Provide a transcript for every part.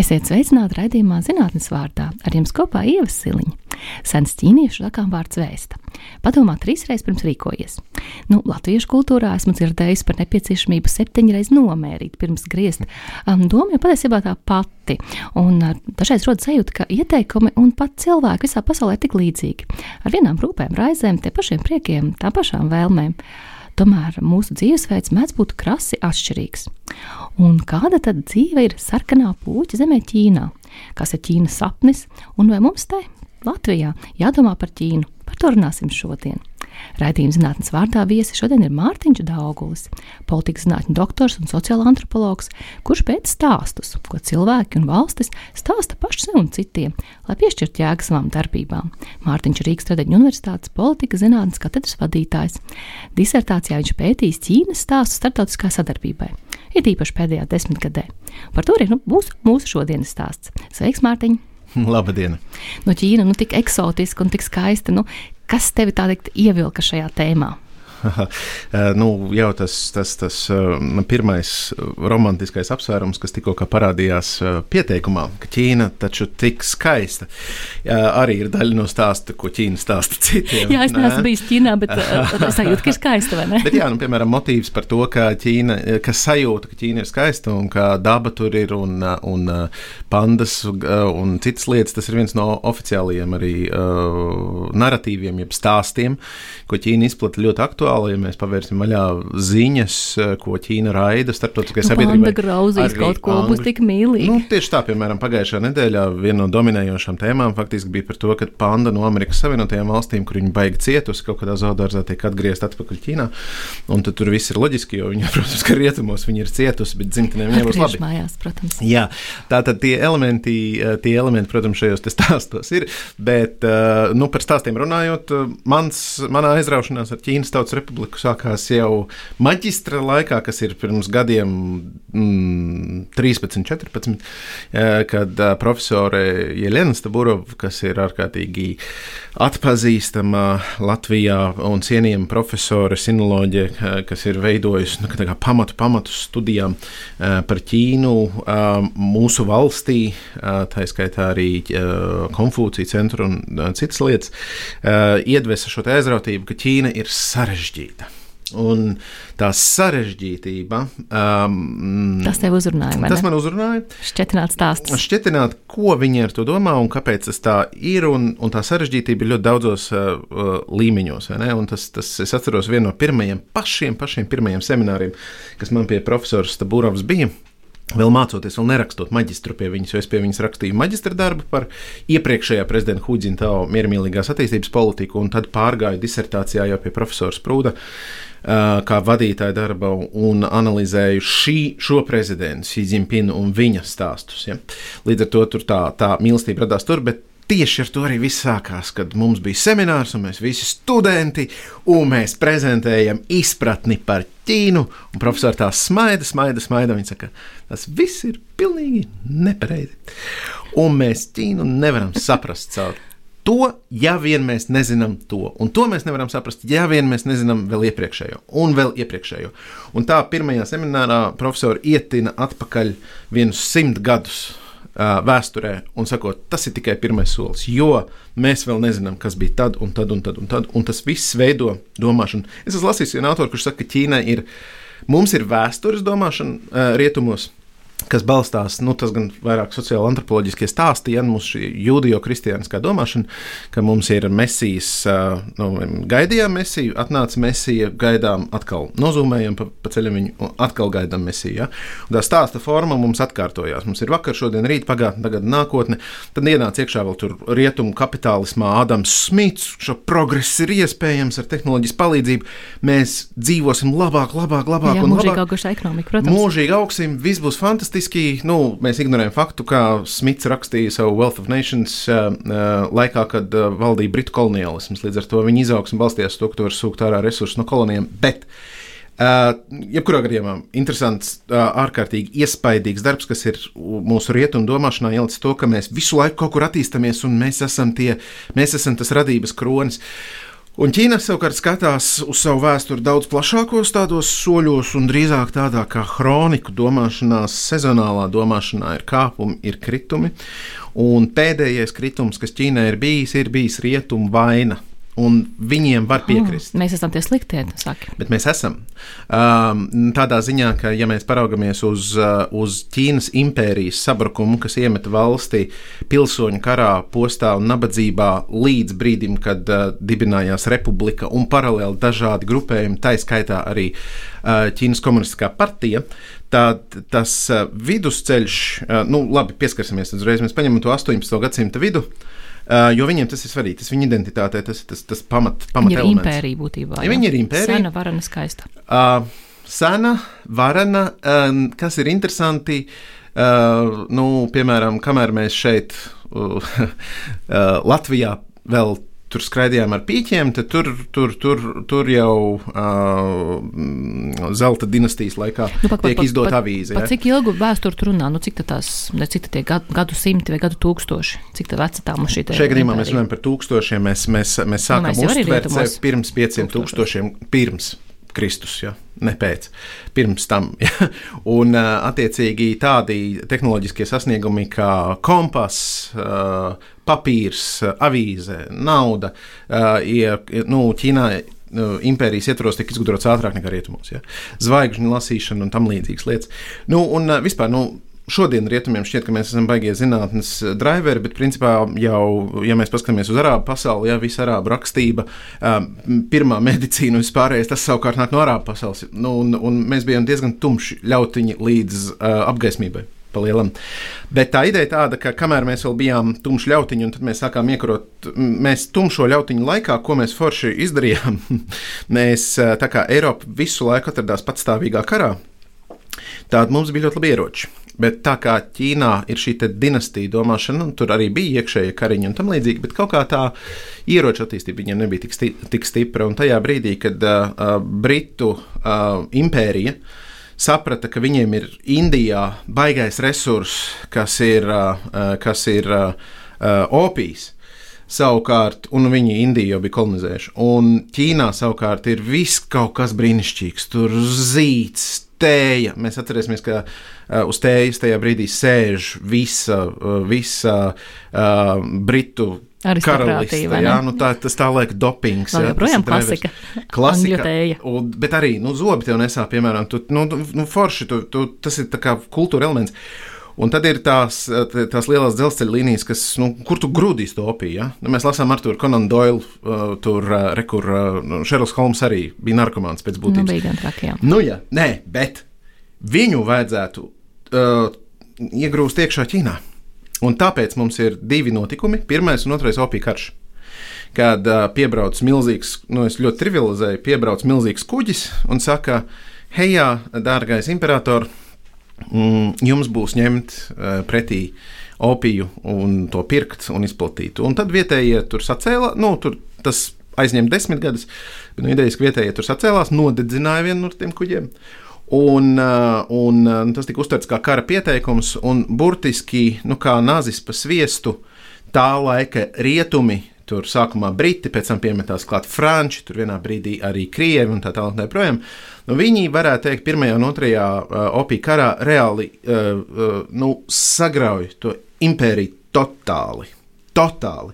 Esiet sveicināti raidījumā zinātnes vārdā. Ar jums kopā ievas siliņa. Sens ķīniešu sakām vārds vēsta. Padomā trīsreiz pirms rīkojies. Nu, latviešu kultūrā esmu dzirdējis par nepieciešamību septiņreiz nomērīt pirms griezt. Um, doma jau patiesībā tā pati. Un dažreiz rodas sajūta, ka ieteikumi un pat cilvēki visā pasaulē ir tik līdzīgi. Ar vienām rūpēm, raizēm, tie pašiem priekiem, tā pašām vēlmēm. Tomēr mūsu dzīvesveids mēdz būt krasi atšķirīgs. Un kāda tad dzīve ir sarkanā puķa zemē Ķīnā? Kas ir Ķīnas sapnis un vai mums te Latvijā jādomā par Ķīnu? Par to runāsim šodien. Raidījuma zinātnes vārdā viesi šodien ir Mārtiņš Daugulis, politikas zinātņu doktors un sociāla antropologs, kurš pēta stāstus, ko cilvēki un valstis stāsta paši sev un citiem, lai piešķirtu jēgu savām darbībām. Mārtiņš ir Rīgas Tradeņu universitātes politikas zinātnes katedras vadītājs. Disertācijā viņš pētījis Ķīnas stāstu starptautiskā sadarbībai, it īpaši pēdējā desmitgadē. Par to arī nu, būs mūsu šodienas stāsts. Sveiks, Mārtiņ! Labdien! No Ķīna, nu, tik eksotiska un tik skaista. Nu, kas tevi tā teikt ievilka šajā tēmā? Eh, nu, jau tas, tas, tas uh, pirmais romantiskais apsvērums, kas tikko parādījās pieteikumā, ka Ķīna taču tik skaista, arī ir daļa no stāsta, ko Ķīna stāsta citiem. jā, es neesmu bijis Ķīnā, bet es sajūtu, ka ir skaista, vai ne? bet, jā, nu, piemēram, motīvs par to, ka Ķīna, kas sajūta, ka Ķīna ir skaista un ka daba tur ir un, un pandas un citas lietas, tas ir viens no oficiālajiem arī uh, narratīviem, jeb stāstiem, ko Ķīna izplata ļoti aktuāli aktuāli, ja mēs pavērsim vaļā ziņas, eh, ko Ķīna raida starptautiskajai nu, sabiedrībai. Grauzīs kaut ko angļu. būs tik mīlīgi. Nu, tieši tā, piemēram, pagājušajā nedēļā viena no dominējošām tēmām faktiski bija par to, ka panda no Amerikas Savienotajām valstīm, kur viņi baigi cietusi, kaut kādā zoodārzā tiek atgriezta atpakaļ Ķīnā. Un tur viss ir loģiski, jo viņi, protams, ka rietumos viņi ir cietusi, bet dzimtenē viņiem būs labi. Mājās, protams. Jā, tā tad tie elementi, eh, tie elementi, protams, šajos stāstos ir. Bet, eh, nu, par stāstiem runājot, mans, manā aizraušanās ar Ķīnas tautas republiku sākās jau maģistra laikā, kas ir pirms gadiem mm, 13, 14, kad profesore Jelena Staburova, kas ir ārkārtīgi atpazīstama Latvijā un cienījama profesore, sinoloģija, kas ir veidojusi nu, pamatu, pamatu studijām par Ķīnu mūsu valstī, tā skaitā arī Konfūcija centru un citas lietas, iedvesa šo aizrautību, ka Ķīna ir sarežģīta. Un tā sarežģītība. Um, tas tev uzrunāja. Tas man uzrunāja. Šķietināt stāstus. Šķietināt, ko viņi ar to domā un kāpēc tas tā ir. Un, un tā sarežģītība ir ļoti daudzos uh, uh līmeņos. Tas, tas, es atceros vienu no pirmajiem, pašiem, pašiem pirmajiem semināriem, kas man pie profesora Stabūrovs bija. Vēl mācoties, vēl nerakstot maģistru pie viņas, jo es pie viņas rakstīju maģistra darbu par iepriekšējā prezidenta Huģintāo miermīlīgās attīstības politiku, un tad pārgāju disertācijā jau pie profesora Sprūda kā vadītāja darba un analizēju šī, šo prezidentu, Zīmpinu un viņa stāstus. Ja. Līdz ar to tā, tā mīlestība radās tur, bet tieši ar to arī viss sākās, kad mums bija seminārs, un mēs visi studenti, un mēs prezentējam izpratni par Ķīnu. Un profesors tā smaida, smaida, smaida. Viņa saka, tas viss ir pilnīgi nepareizi. Un mēs Ķīnu nevaram saprast caur to, ja vien mēs nezinām to. Un to mēs nevaram saprast, ja vien mēs nezinām vēl iepriekšējo, un vēl iepriekšējo. Un tā pirmajā seminārā profesori ietina atpakaļ vienus simt gadus. Vēsturē, un sakot, tas ir tikai pirmais solis, jo mēs vēl nezinām, kas bija tad, un tad, un tad, un tad, un tas viss veido domāšanu. Es esmu lasījis vienu autoru, kurš saka, ka Ķīnai ir, mums ir vēstures domāšana rietumos, kas balstās, nu, tas gan vairāk sociāli antropoloģiskie stāsti, ja mūsu jūdejo-kristiāniskā domāšana, ka mums ir mesijas, nu, gaidījām mesiju, atnāca mesija, gaidām atkal, nozūmējam pa, pa ceļam viņu, un atkal gaidām mesiju. Ja? Un tā stāsta forma mums atkārtojās. Mums ir vakar, šodien, rīt, pagātne, tagad nākotne. Tad ienāca iekšā vēl tur rietumu kapitālismā Ādams Smits, šo progresu ir iespējams ar tehnoloģijas palīdzību. Mēs dzīvosim labāk, labāk, labāk Jā, un labāk. Mūžīgi auguša ekonomika, protams. Mūžīgi augsim, viss būs fantastiski statistiski nu, mēs ignorējam faktu, ka Smits rakstīja savu Wealth of Nations uh, uh, laikā, kad uh, valdīja Britu koloniālisms. Līdz ar to viņa izaugsme balstījās to, ka tu vari sūkt ārā resursus no kolonijām. Bet, Uh, jebkurā gadījumā interesants, uh, ārkārtīgi iespaidīgs darbs, kas ir mūsu rietumu domāšanā ielicis to, ka mēs visu laiku kaut kur attīstāmies un mēs esam, tie, mēs esam tas radības kronis. Un Ķīna savukārt skatās uz savu vēsturi daudz plašākos tādos soļos, un drīzāk tādā kā kroniku domāšanā, sezonālā domāšanā ir kāpumi, ir kritumi. Un pēdējais kritums, kas Ķīnai ir bijis, ir bijis rietumu vaina. Un viņiem var piekrist. Mm, mēs esam tie sliktie, saka. Bet mēs esam. Um, tādā ziņā, ka, ja mēs paraugamies uz, uh, uz Ķīnas impērijas sabrukumu, kas iemeta valsti pilsoņu karā, postā un nabadzībā līdz brīdim, kad uh, dibinājās republika un paralēli dažādi grupējumi, tā skaitā arī uh, Ķīnas komunistiskā partija, tad tas uh, vidusceļš, uh, nu, labi, pieskarsimies uzreiz, mēs paņemam to 18. gadsimta vidu. Uh, jo viņiem tas ir svarīgi, tas viņa identitātē, tas ir tas, tas pamat, pamat viņa ir elements. impērija būtībā. Ja viņa ir impērija. Sena, varena, skaista. Uh, sena, varena, uh, kas ir interesanti, uh, nu, piemēram, kamēr mēs šeit, uh, uh, Latvijā, vēl tur skraidījām ar pīķiem, tad tur, tur, tur, tur jau uh, zelta dinastijas laikā nu, pak, tiek izdota avīze. Ja? Cik ilgu vēsturi tur runā? Nu, cik tās, ne, cik tie gadu, gadu simti vai gadu tūkstoši? Cik tā veca tā mums šī te? Šajā gadījumā mēs runājam par tūkstošiem. Mēs, mēs, mēs sākam nu, mēs uztvert sevi pirms pieciem tūkstošiem. Pirms. Kristus, ja? ne pēc, pirms tam. Ja? Un, attiecīgi, tādi tehnoloģiskie sasniegumi kā kompass, papīrs, avīze, nauda, ja, nu, Ķīnā impērijas ietvaros tika izgudrots ātrāk nekā rietumos. Ja? Zvaigžņu lasīšana un tam līdzīgas lietas. Nu, un vispār, nu, šodien rietumiem šķiet, ka mēs esam baigie zinātnes driveri, bet principā jau, ja mēs paskatāmies uz arābu pasauli, ja visa arābu rakstība, pirmā medicīna un vispārējais, tas savukārt nāk no arābu pasaules. Nu, un, un mēs bijām diezgan tumši ļautiņi līdz uh, apgaismībai. Palielam. Bet tā ideja tāda, ka kamēr mēs vēl bijām tumši ļautiņi, un tad mēs sākām iekarot, mēs tumšo ļautiņu laikā, ko mēs forši izdarījām, mēs tā kā Eiropa visu laiku atradās patstāvīgā karā, tad mums bija ļoti labi ieroči. Bet tā kā Ķīnā ir šī dinastija domāšana, nu, tur arī bija iekšējie kariņi un tam līdzīgi, bet kaut kā tā ieroču attīstība viņiem nebija tik, sti tik stipra. Un tajā brīdī, kad uh, Britu uh, impērija saprata, ka viņiem ir Indijā baigais resurs, kas ir, uh, kas ir uh, opijas. Savukārt, un viņi Indiju jau bija kolonizējuši. Un Ķīnā savukārt ir viss kaut kas brīnišķīgs. Tur zīts, tēja. Mēs atcerēsimies, ka uh, uz tējas tajā brīdī sēž visa, uh, visa uh, Britu. Karaliste, jā, nu tā, tas tā liek dopings. Jā, joprojām klasika. Klasika. Un, bet arī, nu, zobi tev nesā, piemēram, tu, nu, nu forši, tu, tu, tas ir tā kā kultūra elements. Un tad ir tās, tās lielās dzelzceļa līnijas, kas, nu, kur tu grūdīs to opiju. Ja? Nu, mēs lasām ar to Conan Doyle, uh, tur uh, rekur uh, Šerloks Holmes arī bija narkomāns pēc būtības. Nu, bija gan trakajām. Nu, jā, nē, bet viņu vajadzētu uh, iegrūst iekšā Ķīnā. Un tāpēc mums ir divi notikumi. Pirmais un otrais opija karš. Kad uh, piebrauc milzīgs, nu es ļoti trivializēju, piebrauc milzīgs kuģis un saka, hei, dārgais imperator, mm, jums būs ņemt uh, pretī opiju un to pirkt un izplatīt. Un tad vietējie tur sacēla, nu, tur tas aizņem desmit gadus, bet nu, idejas, ka vietējie tur sacēlās, nodedzināja vienu no tiem kuģiem. Uh, un uh, tas tika uztverts kā kara pieteikums, un burtiski nu, kā nazis pa sviestu tā laika rietumi Tur sākumā briti, pēc tam piemetās klāt franči, tur vienā brīdī arī krievi un tā tālāk. Tā nu, viņi varētu teikt, pirmajā un otrajā uh, opija karā reāli uh, uh, nu, sagrauj to impēriju totāli. totāli.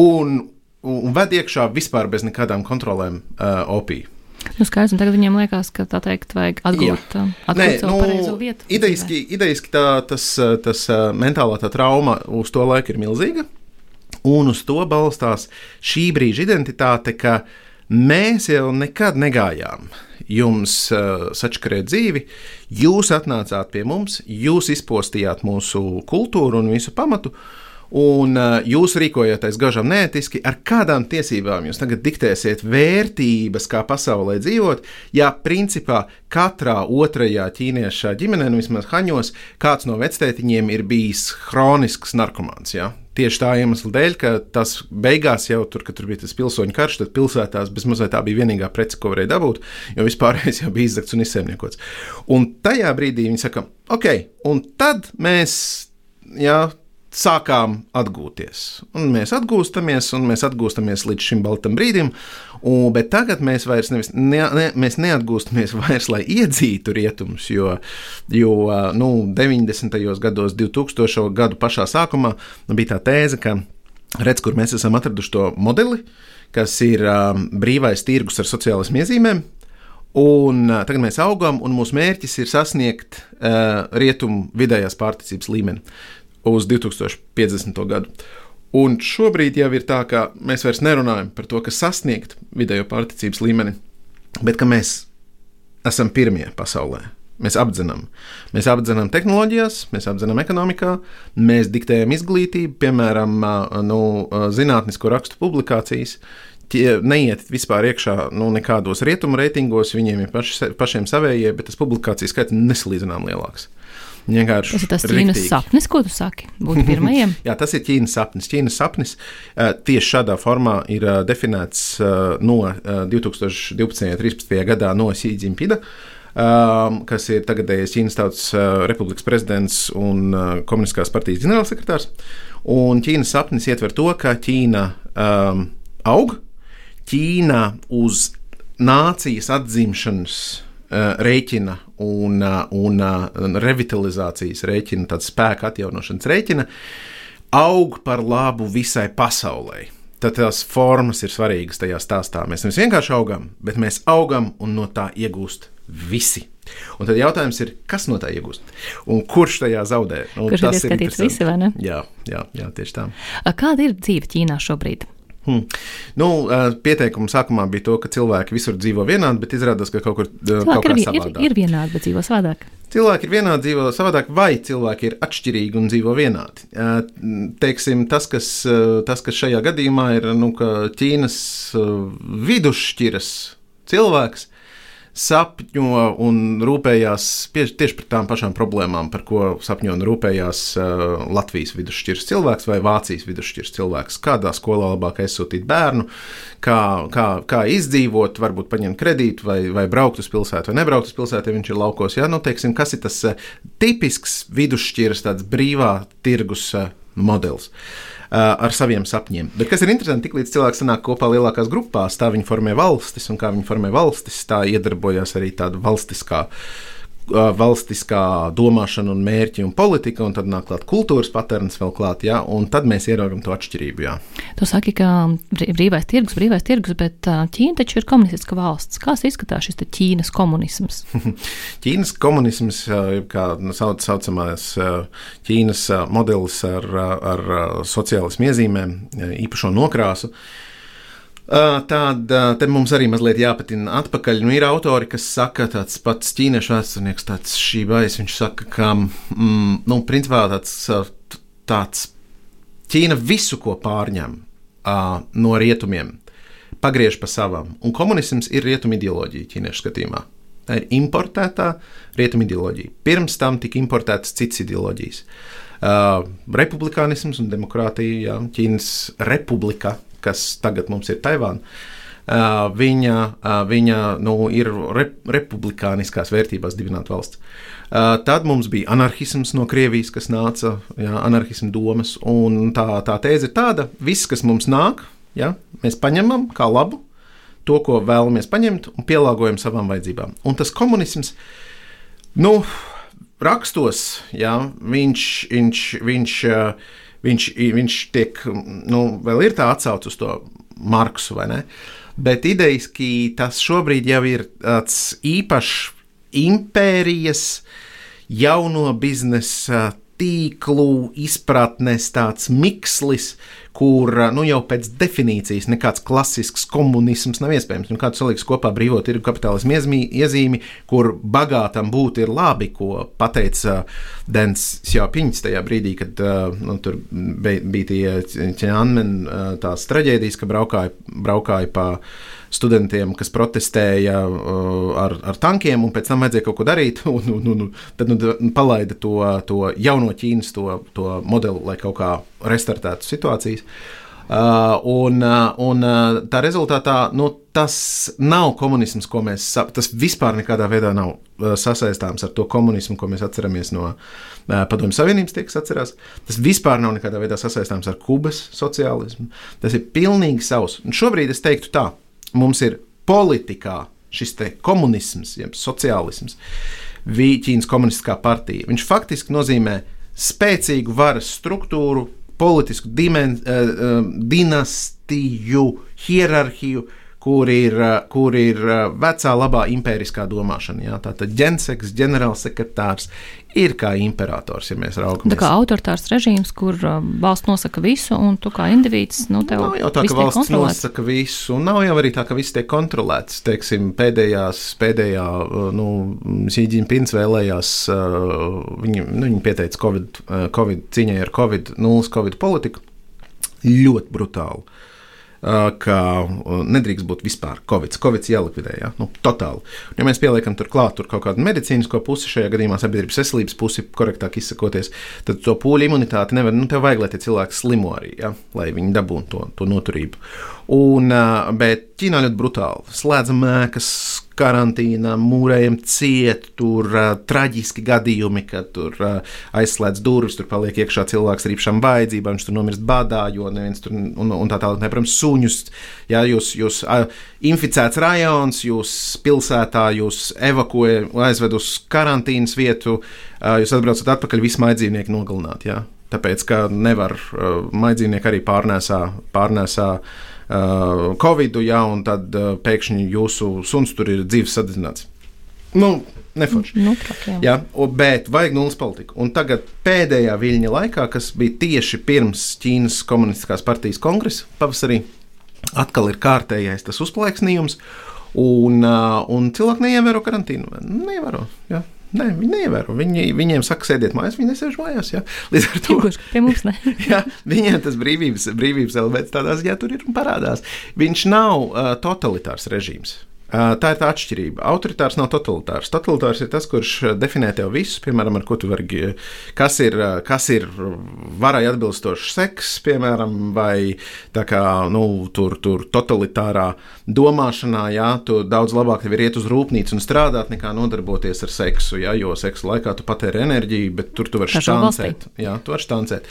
Un, un ved iekšā vispār bez nekādām kontrolēm uh, opiju. Nu, skaidrs, un tagad viņiem liekas, ka tā teikt, vajag atgūt, uh, atgūt Nē, savu nu, pareizo vietu. Idejiski, idejiski tā, tas, uh, tas uh, mentālā tā trauma uz to laiku ir milzīga. Un uz to balstās šī brīža identitāte, ka mēs jau nekad negājām jums uh, sačakarēt dzīvi, jūs atnācāt pie mums, jūs izpostījāt mūsu kultūru un visu pamatu. Un uh, jūs rīkojaties gaužām neētiski, ar kādām tiesībām jūs tagad diktēsiet vērtības, kā pasaulē dzīvot, ja principā katrā otrajā ķīniešu ģimenē, nu vismaz haņos, kāds no vectētiņiem ir bijis hronisks narkomāns. Ja? Tieši tā iemesla dēļ, ka tas beigās jau tur, kad tur bija tas pilsoņu karš, tad pilsētās bezmazliet tā bija vienīgā prece, ko varēja dabūt, jo vispārējais jau bija izdegts un izsēmniekots. Un tajā brīdī viņi saka, ok, un tad mēs, jā, sākām atgūties. Un mēs atgūstamies, un mēs atgūstamies līdz šim baltam brīdim. Un, bet tagad mēs vairs nevis, ne, ne, mēs neatgūstamies vairs, lai iedzītu rietumus, jo, jo nu, 90. gados, 2000. gadu pašā sākumā bija tā tēze, ka redz, kur mēs esam atraduši to modeli, kas ir um, brīvais tirgus ar sociālismu iezīmēm. Un uh, tagad mēs augam, un mūsu mērķis ir sasniegt uh, rietumu vidējās pārticības līmeni uz 2050. gadu. Un šobrīd jau ir tā, ka mēs vairs nerunājam par to, kas sasniegt vidējo pārticības līmeni, bet ka mēs esam pirmie pasaulē. Mēs apzinām, mēs apzinām tehnoloģijās, mēs apzinām ekonomikā, mēs diktējam izglītību, piemēram, nu, zinātnisko rakstu publikācijas. Tie neiet vispār iekšā nu, nekādos rietumu reitingos, viņiem ir paši, pašiem savējie, bet tas publikācijas skaits nesalīdzinām lielāks. Vienkārši tas ir tas Ķīnas riktīgi. sapnis, ko tu saki, būt pirmajam. Jā, tas ir Ķīnas sapnis. Ķīnas sapnis uh, tieši šādā formā ir uh, definēts uh, no 2012. un 2013. gadā no Sīdzīmpida. Um, kas ir tagadējais Ķīnas Tautas uh, Republikas prezidents un uh, Komunistiskās partijas ģenerālsekretārs. Un Ķīnas sapnis ietver to, ka Ķīna um, aug, Ķīna uz nācijas atzimšanas uh, rēķina un, uh, un uh, revitalizācijas rēķina, tāda spēka atjaunošanas rēķina, aug par labu visai pasaulē. Tad tās formas ir svarīgas tajā stāstā. Mēs nevis vienkārši augam, bet mēs augam un no tā iegūst visi. Un tad jautājums ir, kas no tā iegūst? Un kurš tajā zaudē? Un kurš tas ir ieskatīts visi, vai ne? Jā, jā, jā, tieši tā. Kāda ir dzīve Ķīnā šobrīd? Hmm. Nu, pieteikuma sākumā bija to, ka cilvēki visur dzīvo vienādi, bet izrādās, ka kaut kur cilvēki kaut ir, ir, ir vienādi, bet dzīvo savādāk. Cilvēki ir vienādi, dzīvo savādāk, vai cilvēki ir atšķirīgi un dzīvo vienādi. Teiksim, tas, kas, tas, kas šajā gadījumā ir nu, Ķīnas vidusšķiras cilvēks, sapņo un rūpējās tieši par tām pašām problēmām, par ko sapņo un rūpējās uh, Latvijas vidusšķiras cilvēks vai Vācijas vidusšķiras cilvēks. Kādā skolā labāk aizsūtīt bērnu, kā, kā, kā izdzīvot, varbūt paņemt kredītu, vai, vai braukt uz pilsētu, vai nebraukt uz pilsētu, ja viņš ir laukos. Ja? Nu, teiksim, kas ir tas uh, tipisks vidusšķiras, tāds brīvā tirgus uh, modelis. Uh, ar saviem sapņiem. Bet kas ir interesanti, tiklīdz cilvēks sanāk kopā lielākās grupās, tā viņi formē valstis, un kā viņi formē valstis, tā iedarbojas arī tāda valstiskā valstiskā domāšana, un mērķi un politika, un tad nāk klāt kultūras patērns vēl klāt, ja, un tad mēs ieraugam to atšķirību. Jā. Tu saki, ka brīvais tirgus, brīvais tirgus, bet Ķīna taču ir komunistiska valsts. Kā izskatās šis Ķīnas komunisms? Ķīnas komunisms, kā sauc, saucamais Ķīnas modelis ar, ar sociālismu iezīmēm, īpašo nokrāsu. Tāda te mums arī mazliet jāpatina atpakaļ. Nu, ir autori, kas saka, tāds pats ķīniešu vēsturnieks, tāds šī baisa, viņš saka, ka, mm, nu, principā tāds, tāds Ķīna visu, ko pārņem uh, no rietumiem, pagriež pa savam. Un komunisms ir rietumu ideoloģija ķīniešu skatījumā. Tā ir importētā rietumu ideoloģija. Pirms tam tika importētas citas ideoloģijas. Uh, republikānisms un demokrātija, jā, Ķīnas republika kas tagad mums ir Taivāna. Uh, viņa, uh, viņa nu, ir rep republikāniskās vērtībās dibināta valsts. Uh, tad mums bija anarchisms no Krievijas, kas nāca, jā, anarchisma domas. Tā, tā tēze ir tāda, ka viss, kas mums nāk, jā, mēs paņemam kā labu to, ko vēlamies paņemt, un pielāgojam savām vajadzībām. Un tas komunisms, nu, rakstos, jā, viņš, viņš, viņš, viņš viņš, viņš tiek, nu, vēl ir tā atsauce uz to Marksu, vai ne? Bet idejiski tas šobrīd jau ir tāds īpašs impērijas, jauno biznesa tīklu izpratnes tāds mikslis, kur nu, jau pēc definīcijas nekāds klasisks komunisms nav iespējams. Nu, kāds saliks kopā brīvo tirgu kapitālismu iezīmi, kur bagātam būt ir labi, ko pateica Dens Sjāpiņš tajā brīdī, kad nu, tur bija tie ķēnmen tās traģēdijas, ka braukāja, braukāja pa studentiem, kas protestēja uh, ar, ar tankiem, un pēc tam vajadzēja kaut ko darīt. Un, un, un, tad nu, palaida to, to jauno Ķīnas to, to modeli, lai kaut kā restartētu situācijas. Uh, un, uh, un uh, tā rezultātā nu, tas nav komunisms, ko mēs saprotam. Tas vispār nekādā veidā nav sasaistāms ar to komunismu, ko mēs atceramies no uh, Padomju Savienības, tie, kas atcerās. Tas vispār nav nekādā veidā sasaistāms ar Kubas sociālismu. Tas ir pilnīgi savs. Un šobrīd es teiktu tā, mums ir politikā šis komunisms, jeb sociālisms, Ķīnas komunistiskā partija. Viņš faktiski nozīmē spēcīgu varas struktūru, politisku dimen, uh, dinastiju, hierarhiju, kur ir, kur ir vecā labā impēriskā domāšana. Jā. Tātad ģenseks, ģenerālsekretārs ir kā imperators, ja mēs raugamies. Tā kā autoritārs režīms, kur valsts nosaka visu, un tu kā indivīds, nu, tev nav jau tā, ka valsts nosaka visu, un nav jau arī tā, ka viss tiek kontrolēts. Teiksim, pēdējās, pēdējā, nu, Sīdžiņpins vēlējās, viņi, nu, viņi pieteica COVID, COVID cīņai ar Covid, nulles Covid politiku. Ļoti brutāli ka nedrīkst būt vispār Covid. Covid jālikvidē, ja? nu, totāli. Ja mēs pieliekam tur klāt tur kaut kādu medicīnisko pusi, šajā gadījumā sabiedrības veselības pusi, korektāk izsakoties, tad to pūļu imunitāti nevar, nu, tev vajag, lai tie cilvēki slimo arī, ja? lai viņi dabūtu to, to noturību. Un, bet Ķīnā ļoti brutāli. Slēdzam ēkas, karantīnā, mūrējam ciet, tur uh, traģiski gadījumi, kad tur uh, aizslēdz durvis, tur paliek iekšā cilvēks ar īpašām vajadzībām, viņš tur nomirst badā, jo neviens tur, un, un tā tālāk, neprotams, suņus, ja jūs, jūs uh, inficēts rajons, jūs pilsētā, jūs evakuē, aizved uz karantīnas vietu, uh, jūs atbraucat atpakaļ, visi maidzīvnieki nogalināt, ja? tāpēc, ka nevar, uh, maidzīvnieki arī pārnēsā, pārnēsā uh, Covid, jā, un tad uh, pēkšņi jūsu suns tur ir dzīves sadedzināts. Nu, Neforši. Nu, tak, jā. jā, bet vajag nulles politiku. Un tagad pēdējā viļņa laikā, kas bija tieši pirms Ķīnas komunistiskās partijas kongresa pavasarī, atkal ir kārtējais tas uzplaiksnījums, un, uh, un cilvēki neievēro karantīnu. Neievēro. Jā. Nē, viņi neievēro. Viņi, viņiem saka, sēdiet mājās, viņi nesēž mājās. Jā. Līdz ar to pie mums ne. jā, viņiem tas brīvības, brīvības elements tādā ziņā tur ir un parādās. Viņš nav uh, totalitārs režīms. Tā ir tā atšķirība. Autoritārs nav totalitārs. Totalitārs ir tas, kurš definē tev visu, piemēram, ar ko tu vari, kas ir, kas ir varai atbilstošs seks, piemēram, vai tā kā nu, tur, tur totalitārā domāšanā, jā, tu daudz labāk tev ir iet uz rūpnīcu un strādāt, nekā nodarboties ar seksu, jā, jo seksu laikā tu patēri enerģiju, bet tur tu vari štancēt. Jā, tu vari štancēt.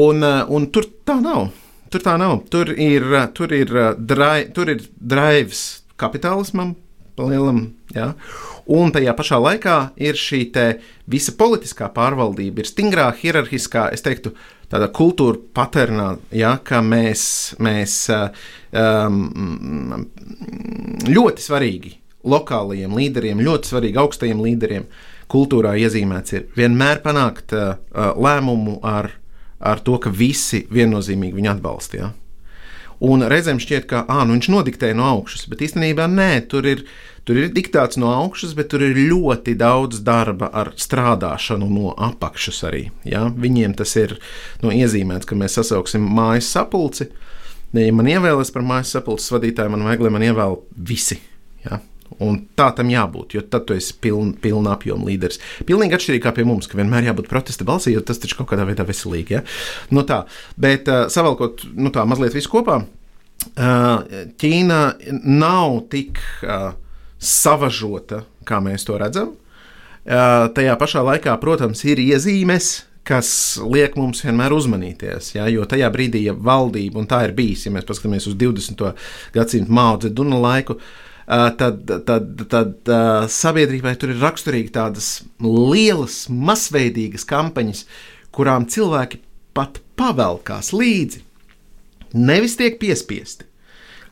Un, un tur tā nav. Tur tā nav. Tur ir, tur ir, drai, tur ir drives kapitālismam, lielam, ja? un tajā pašā laikā ir šī visa politiskā pārvaldība, ir stingrā, hierarhiskā, es teiktu, tādā kultūra paternā, ja, ka mēs, mēs um, ļoti svarīgi lokālajiem līderiem, ļoti svarīgi augstajiem līderiem kultūrā iezīmēts ir vienmēr panākt uh, lēmumu ar, ar to, ka visi viennozīmīgi viņu atbalsta. Ja? Un reizēm šķiet, ka à, nu viņš nodiktēja no augšas, bet īstenībā nē, tur ir, tur ir diktāts no augšas, bet tur ir ļoti daudz darba ar strādāšanu no apakšas arī. Ja? Viņiem tas ir nu, iezīmēts, ka mēs sasauksim mājas sapulci. Ja man ievēlēs par mājas sapulces vadītāju, man vajag, lai man ievēl visi. Ja? Un tā tam jābūt, jo tad tu esi piln, pilna apjoma līderis. Pilnīgi atšķirīgi kā pie mums, ka vienmēr jābūt protesta balsī, jo tas taču kaut kādā veidā veselīgi. Ja? Nu, tā, bet uh, savalkot nu, tā mazliet visu kopā, uh, Ķīna nav tik uh, savažota, kā mēs to redzam. Uh, tajā pašā laikā, protams, ir iezīmes, kas liek mums vienmēr uzmanīties. Ja? Jo tajā brīdī, ja valdība, un tā ir bijis, ja mēs paskatāmies uz 20. gadsimtu Mao Zeduna laiku, uh, tad, tad, tad sabiedrībai tur ir raksturīgi tādas lielas, masveidīgas kampaņas, kurām cilvēki pat pavelkās līdzi. Nevis tiek piespiesti,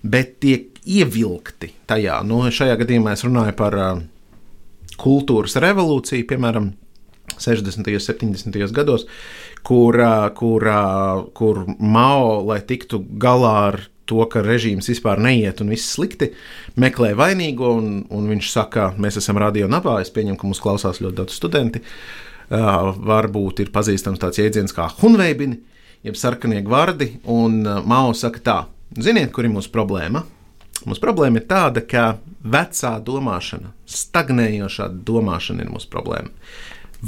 bet tiek ievilkti tajā. Nu, šajā gadījumā es runāju par uh, kultūras revolūciju, piemēram, 60. un 70. gados, kur, kur, kur Mao, lai tiktu galā ar to, ka režīms vispār neiet un viss slikti, meklē vainīgo, un, un viņš saka, mēs esam radio nabā, es pieņemu, ka mūs klausās ļoti daudz studenti. Uh, varbūt ir pazīstams tāds jēdziens kā hunveibini, jeb sarkanie gvardi, un uh, Mao saka tā, ziniet, kur ir mūsu problēma? Mūsu problēma ir tāda, ka vecā domāšana, stagnējošā domāšana ir mūsu problēma.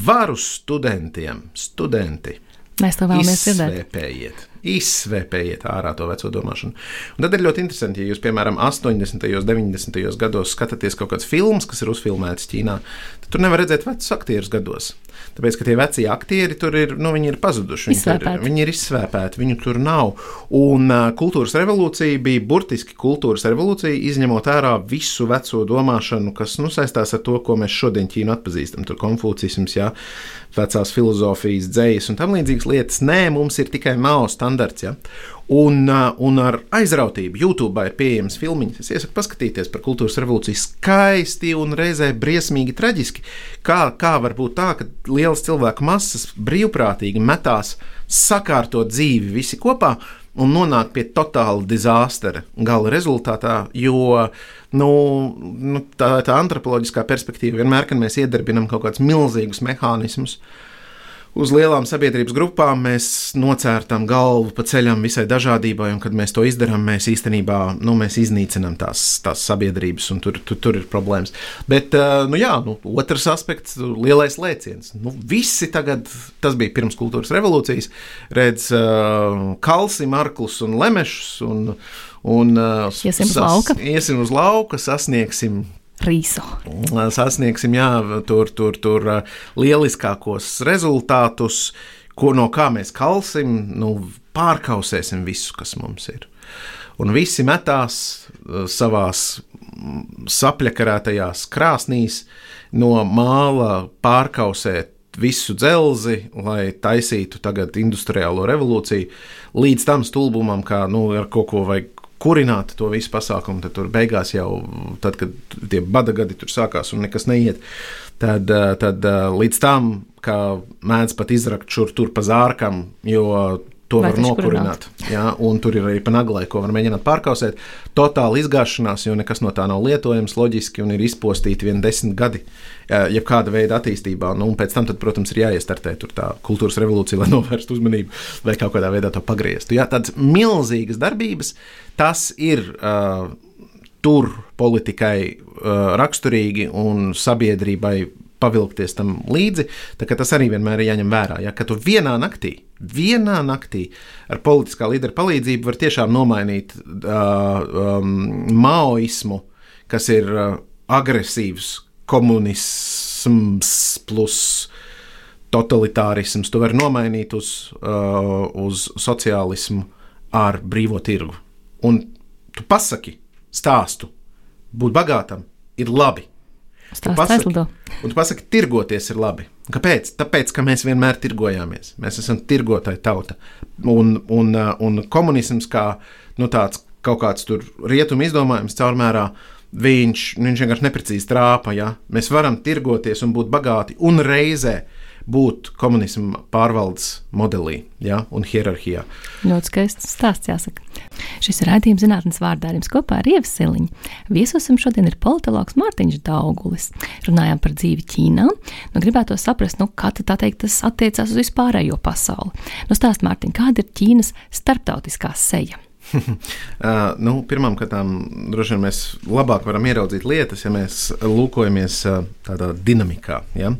Varu studentiem, studenti, Mēs to vēlamies dzirdēt. Izsvēpējiet, ārā to veco domāšanu. Un tad ir ļoti interesanti, ja jūs, piemēram, 80. un 90. gados skatāties kaut kādas filmas, kas ir uzfilmētas Ķīnā, tad tur nevar redzēt vecus aktierus gados. Tāpēc, ka tie vecie aktieri tur ir, nu, viņi ir pazuduši. Viņi, tur, viņi ir izsvēpēti, viņu tur nav. Un uh, kultūras revolūcija bija burtiski kultūras revolūcija, izņemot ārā visu veco domāšanu, kas nu, saistās ar to, ko mēs šodien Ķīnu atpazīstam. Tur konfūcisms, jā, vecās filozofijas, dzējas un tam līdzīgas lietas. Nē, mums ir tikai Mao standarts. Ja? Un, un ar aizrautību YouTube ir pieejams filmiņš. Es iesaku paskatīties par kultūras revolūciju. Skaisti un reizē briesmīgi traģiski. Kā, kā var būt tā, ka lielas cilvēku masas brīvprātīgi metās sakārtot dzīvi visi kopā un nonāk pie totāla dizastera gala rezultātā, jo nu, nu, tā, tā antropoloģiskā perspektīva vienmēr, kad mēs iedarbinām kaut kādus milzīgus mehānismus, uz lielām sabiedrības grupām mēs nocērtam galvu pa ceļam visai dažādībai, un kad mēs to izdarām, mēs īstenībā nu, mēs iznīcinām tās, tās sabiedrības, un tur, tur, tur ir problēmas. Bet uh, nu, jā, nu, otrs aspekts - lielais lēciens. Nu, visi tagad, tas bija pirms kultūras revolūcijas, redz uh, kalsi, marklus un lemešus. Un, Un, uh, Iesim uz lauka. Iesim uz lauka, sasniegsim Rīso. sasniegsim jā, tur, tur, tur uh, lieliskākos rezultātus, ko no kā mēs kalsim, nu, pārkausēsim visu, kas mums ir. Un visi metās uh, savās mm, sapļakarētajās krāsnīs no māla pārkausēt visu dzelzi, lai taisītu tagad industriālo revolūciju, līdz tam stulbumam, kā nu, ar kaut ko vajag kurināt to visu pasākumu, tad tur beigās jau, tad, kad tie bada gadi tur sākās un nekas neiet, tad, eh, tad eh, līdz tam, kā mēdz pat izrakt šur tur pa zārkam, jo to Vai var nokurināt. Jā, un tur ir arī pa naglai, ko var mēģināt pārkausēt. Totāla izgāšanās, jo nekas no tā nav lietojams loģiski un ir izpostīti vien desmit gadi, eh, jebkāda veida attīstībā. Nu, un pēc tam, tad, protams, ir jāiestartē tā kultūras revolūcija, lai novērstu uzmanību vai kaut kādā veidā to pagrieztu. Jā, tādas milzīgas darbības, tas ir. Uh, tur politikai uh, raksturīgi un sabiedrībai pavilkties tam līdzi. Tas arī vienmēr ir jāņem vērā. Ja, ka tu vienā naktī, vienā naktī ar politiskā līdera palīdzību var tiešām nomainīt uh, um, maoismu, kas ir uh, agresīvs komunisms plus totalitārisms. Tu vari nomainīt uz, uh, uz sociālismu ar brīvo tirgu. Un tu pasaki, stāstu, būt bagātam ir labi. Stāsts aizlido. Un tu pasaki, tirgoties ir labi. Kāpēc? Tāpēc, ka mēs vienmēr tirgojāmies. Mēs esam tirgotāji tauta. Un, un, uh, un komunisms kā nu, tāds kaut kāds rietumu izdomājums caurmērā. Viņš, viņš vienkārši neprecīzi trāpa. Ja? Mēs varam tirgoties un būt bagāti un reizē būt komunisma pārvaldes modelī ja? un hierarhijā. Ļoti skaists stāsts, jāsaka. Šis ir raidījums zinātnes vārdā ar jums kopā ar Ievu Siliņu. Viesosim šodien ir politologs Mārtiņš Daugulis. Runājām par dzīvi Ķīnā. Nu, gribētu saprast, nu, kā tā teikt, tas attiecās uz vispārējo pasauli. Nu, stāst Mārtiņ, kāda ir Ķīnas starptautiskā seja? Uh, nu, Pirmkārt, droši vien mēs labāk varam ieraudzīt lietas, ja mēs lūkojamies uh, tādā dinamikā. Ja?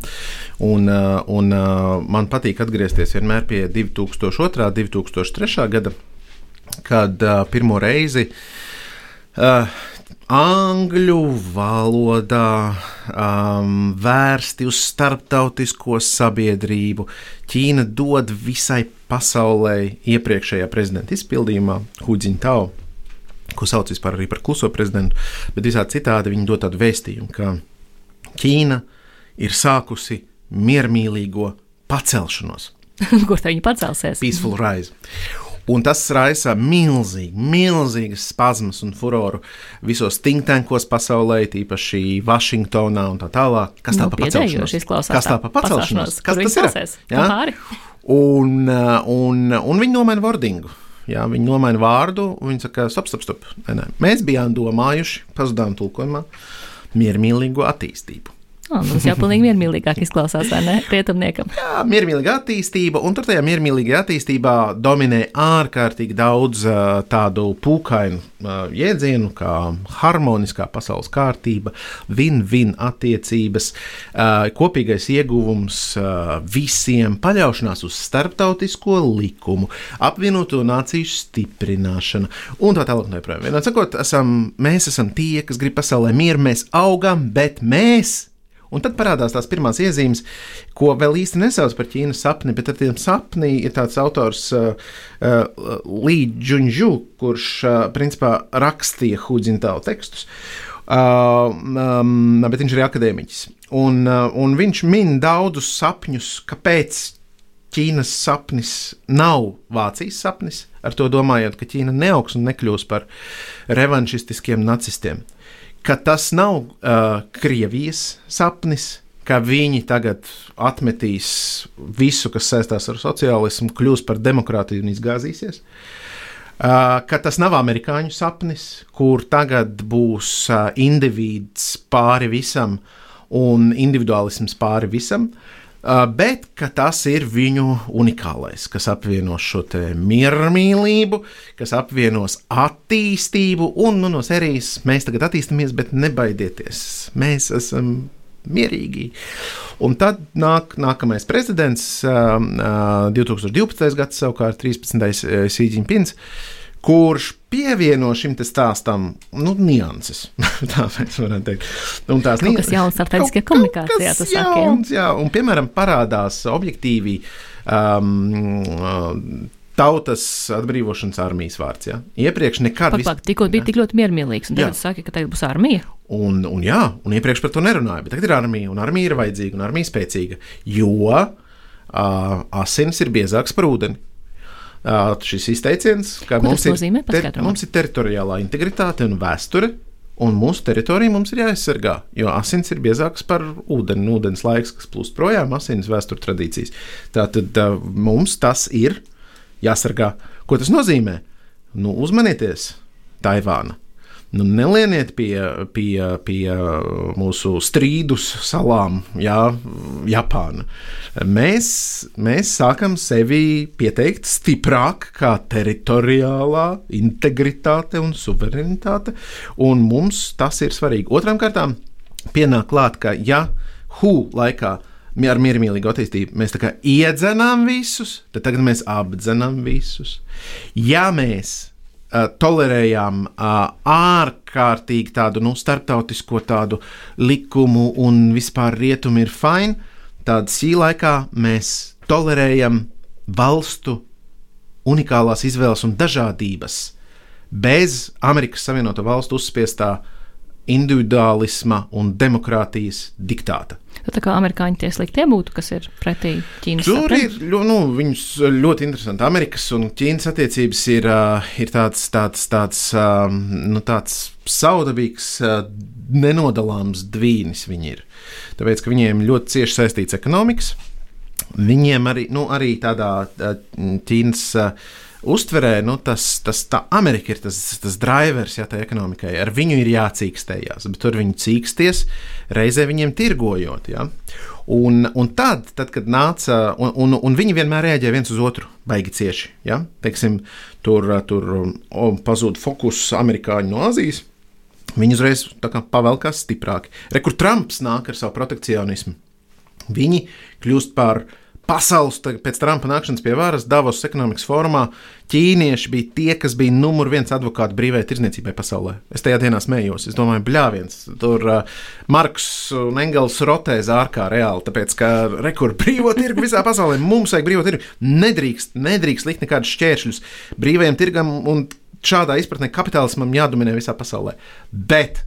Un, uh, un uh, man patīk atgriezties vienmēr pie 2002. un 2003. gada, kad uh, pirmo reizi uh, angļu valodā um, vērsti uz starptautisko sabiedrību. Ķīna dod visai pasaulē iepriekšējā prezidenta izpildījumā, Huģiņtau, ko sauc vispār arī par kluso prezidentu, bet visādi citādi viņi dod tādu vēstījumu, ka Ķīna ir sākusi miermīlīgo pacelšanos, Kur tā viņi pacelsies? peaceful rise. Un tas raisa milzīgi, milzīgas spazmas un furoru visos think tankos pasaulē, tīpaši Vašingtonā un tā tālāk. Kas tā Nu, pa pacelšanos? Kas tā pa pacelšanos? Viņi tas ir? Jā? Pāri. Un, uh, un, un viņi nomaina vārdingu. Jā, viņi nomaina vārdu, un viņi saka, stop, stop, stop. Nē, nē. Mēs bijām domājuši, pazudām tulkojumā, miermīlīgu attīstību. Tas jau pilnīgi miermīlīgāk izklausās, vai ne? Rietumniekam. Jā, miermīlīga attīstība, un tur tajā miermīlīgajā attīstībā dominē ārkārtīgi daudz tādu pūkainu jēdzienu, kā harmoniskā pasaules kārtība, win-win attiecības, kopīgais ieguvums visiem, paļaušanās uz starptautisko likumu, apvienoto nāciju stiprināšana un tā tālāk. Vienot sakot, esam, mēs esam tie, kas grib pasaulē mieru, mēs augam, bet mēs Un tad parādās tās pirmās iezīmes, ko vēl īsti nesauc par Ķīnas sapni, bet ar tiem sapni ir tāds autors uh, uh, Junju, kurš uh, principā rakstīja Huģintālu tekstus. Uh, um, bet viņš ir akadēmiķis. Un, uh, un viņš min daudzus sapņus, kāpēc Ķīnas sapnis nav Vācijas sapnis, ar to domājot, ka Ķīna neaugs un nekļūs par revanšistiskiem nacistiem ka tas nav uh, Krievijas sapnis, ka viņi tagad atmetīs visu, kas saistās ar sociālismu, kļūs par demokrātiju un izgāzīsies. Uh, ka tas nav amerikāņu sapnis, kur tagad būs uh, indivīds pāri visam un individuālisms pāri visam, Uh, bet tas ir viņu unikālais, kas apvienos šo miermīlību, kas apvienos attīstību, un nu, no serijas mēs tagad attīstāmies, bet nebaidieties, mēs esam mierīgi. Un tad nāk nākamais prezidents, uh, uh, 2012. gads, savukārt 13. Sīdžiņpins. Uh, kurš pievieno šim stāstam nu, nianses. tā mēs varam teikt. Un tās kaut kas jauns strateģiskajā komunikācijā. Tas jauns, jā, un piemēram parādās objektīvi. Um, Tautas atbrīvošanas armijas vārds. Ja? Iepriekš nekad nebija. Vis... Tikko bija tik ļoti miermīlīgs, un tagad saka, ka tagad būs armija. Un, un jā, un iepriekš par to nerunāja, bet tagad ir armija, un armija ir vajadzīga, un armija spēcīga, jo uh, asins ir biezāks par ūdeni šis izteiciens, ka Ko mums ir, ter, mums ir teritoriālā integritāte un vēsture. Un mūsu teritorija mums ir jāaizsargā, jo asins ir biezāks par ūdeni, ūdens laiks, kas plūst projām, asins vēstures tradīcijas. Tātad mums tas ir jāsargā. Ko tas nozīmē? Nu, uzmanieties, Taivāna! Nu, nelieniet pie, pie, pie mūsu strīdus salām, jā, Japāna. Mēs, mēs sākam sevi pieteikt stiprāk kā teritoriālā integritāte un suverenitāte, un mums tas ir svarīgi. Otram kārtām pienāk klāt, ka ja Hu laikā ar miermīlīgu attīstību mēs iedzenām visus, tad tagad mēs apdzenām visus. Ja mēs tolerējām uh, ārkārtīgi tādu nu, starptautisko tādu likumu un vispār rietumi ir fini, tad šī laikā mēs tolerējam valstu unikālās izvēles un dažādības bez Amerikas Savienoto Valstu uzspiestā individuālisma un demokrātijas diktāta. Tā kā amerikāņi tie sliktie būtu, kas ir pretī Ķīnas Tur sapram? ir nu, viņus ļoti interesanti. Amerikas un Ķīnas attiecības ir, ir tāds, tāds, tāds, nu, tāds saudabīgs, nenodalāms dvīnis viņi ir. Tāpēc, ka viņiem ļoti cieši saistīts ekonomikas. Viņiem arī, nu, arī tādā Ķīnas uztverē, nu, tas, tas Amerika ir tas, tas drivers jā, tai ekonomikai. Ar viņu ir jācīkstējās, bet tur viņi cīksties, reizē viņiem tirgojot. Jā. Un, un tad, tad, kad nāca, un, un, un viņi vienmēr reaģēja viens uz otru, baigi cieši. Ja? Teiksim, tur tur pazūd fokus amerikāņu no Azijas. Viņi uzreiz pavelkās stiprāki. Rekur Trumps nāk ar savu protekcionismu. Viņi kļūst par uh, pasaules pēc Trumpa nākšanas pie varas Davos ekonomikas formā ķīnieši bija tie, kas bija numur viens advokāti brīvai tirdzniecībai pasaulē. Es tajā dienā smējos. Es domāju, bļāviens. Tur uh, Marks un Engels rotē zārkā reāli, tāpēc, ka rekur brīvo tirgu visā pasaulē. Mums vajag brīvo tirgu. Nedrīkst, nedrīkst likt nekādus šķēršļus brīvajam tirgam un šādā izpratnē kapitālismam jādominē visā pasaulē. Bet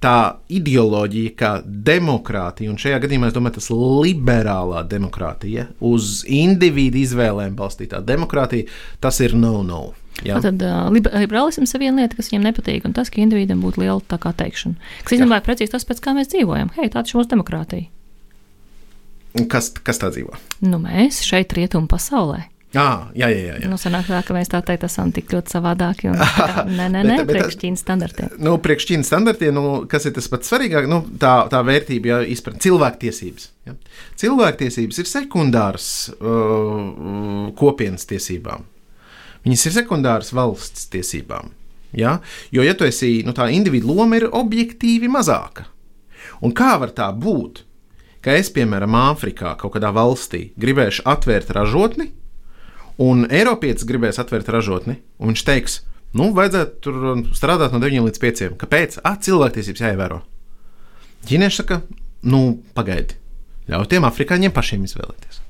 tā ideoloģija, kā demokrātija, un šajā gadījumā es domāju, tas liberālā demokrātija, uz individu izvēlēm balstītā demokrātija, tas ir no-no. Jā. Tad uh, liberālisms ir viena lieta, kas viņam nepatīk, un tas, ka individam būtu liela tā kā teikšana. Kas īstenībā ir precīzi tas, pēc kā mēs dzīvojam. Hei, tāda ir mūsu demokrātija. Kas, kas tā dzīvo? Nu, mēs šeit, rietumu pasaulē, À, jā, jā, jā. Nu, sanāk tā, ka mēs tā teikt, esam tik ļoti savādāki. Un, tā, nē, nē, nē, Bet- bet- priekš Ķīnas standartiem. Nu, priekš Ķīnas standartiem, nu, kas ir tas pats svarīgākais, nu, tā, tā vērtība, ja izpratne cilvēktiesības. Ja. Cilvēktiesības ir sekundāras uh, kopienas tiesībām. Viņas ir sekundāras valsts tiesībām. Ja? Jo, ja tu esi, nu, tā individu loma ir objektīvi mazāka. Un kā var tā būt, ka es, piemēram, Āfrikā, kaut kādā valstī, gribēšu atvērt ražotni, un Eiropietis gribēs atvērt ražotni, un viņš teiks, nu, vajadzētu tur strādāt no 9 līdz 5. Kāpēc? Ah, cilvēktiesības jāievēro. Ķīnieši saka, nu, pagaidi, ļauj tiem afrikāņiem pašiem izvēlēties.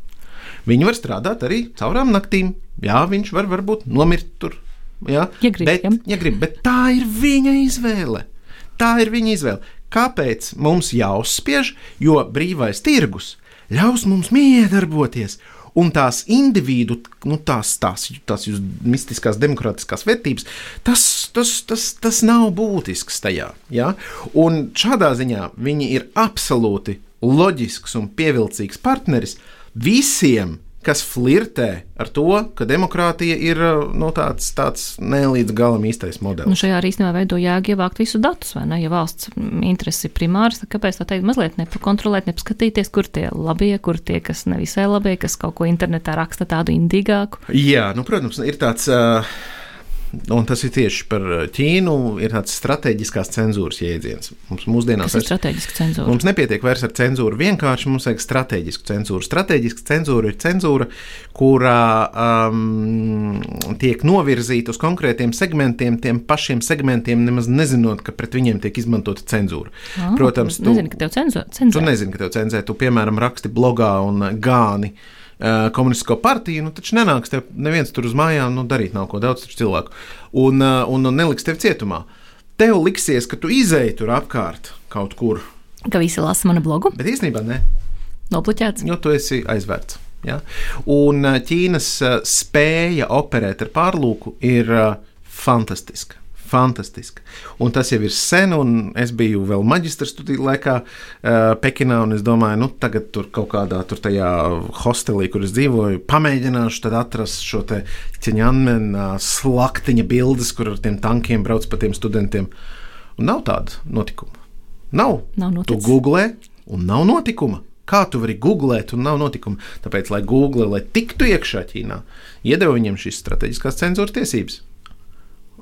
Viņi var strādāt arī caurām naktīm. Jā, viņš var varbūt nomirt tur. Jā, Ja grib, bet, ja. ja grib, bet tā ir viņa izvēle. Tā ir viņa izvēle. Kāpēc mums jāuzspiež? Jo brīvais tirgus ļaus mums miedarboties. Un tās individu, nu, tās, tās, tās jūsu mistiskās, demokrātiskās vērtības, tas, tas, tas, tas nav būtisks tajā. Ja? Un šādā ziņā viņi ir absolūti loģisks un pievilcīgs partneris visiem, kas flirtē ar to, ka demokrātija ir nu, tāds, tāds ne līdz galam īstais Nu, modelis. šajā arī īstenībā veido jēga ievākt visus datus, vai ne? Ja valsts interesi ir primārs, tad kāpēc tā teikt, mazliet nepakontrolēt, nepaskatīties, kur tie labie, kur tie, kas nevisai labie, kas kaut ko internetā raksta tādu indīgāku. Jā, nu, protams, ir tāds. Uh, Un tas ir tieši par Ķīnu. Ir tāds strateģiskās cenzūras jēdziens. Mums mūsdienās ir strateģiski cenzūra? Mums nepietiek vairs ar cenzūru. Vienkārši mums vajag strateģisku cenzūru. Strateģiska cenzūra ir cenzūra, kurā um, tiek novirzīta uz konkrētiem segmentiem, tiem pašiem segmentiem, nemaz nezinot, ka pret viņiem tiek izmantota cenzūra. Ah, Protams, tu nezini, ka tev cenzūra. Tu cenzē. nezini, ka tev cenzē, tu piemēram raksti blogā un gāni. Uh, komunistisko partiju, nu taču nenāks tev neviens tur uz mājām, nu darīt nav ko daudz cilvēku. Un, uh, un, un neliks tev cietumā. Tev liksies, ka tu izēji tur apkārt kaut kur, Ka visi lasa manu blogu, bet īstenībā ne, nopluķēts. jo tu esi aizvērts. Ja? Un uh, Ķīnas spēja operēt ar pārlūku ir fantastiska. Fantastiska. Un tas jau ir sen, un es biju vēl maģistra studiju laikā uh, Pekinā, un es domāju, nu, tagad tur kaut kādā tur tajā hostelī, kur es dzīvoju, pamēģināšu tad atrast šo te ķeņanmena slaktiņa bildes, kur ar tiem tankiem brauc pa tiem studentiem. Un nav tāda notikuma. Nav. Nav Tu noticis. googlē, un nav notikuma. Kā tu vari googlēt, un nav notikuma? Tāpēc, lai Google, lai tiktu iekšā Ķīnā, iedeva viņiem šīs strateģiskās cenzūras tiesības.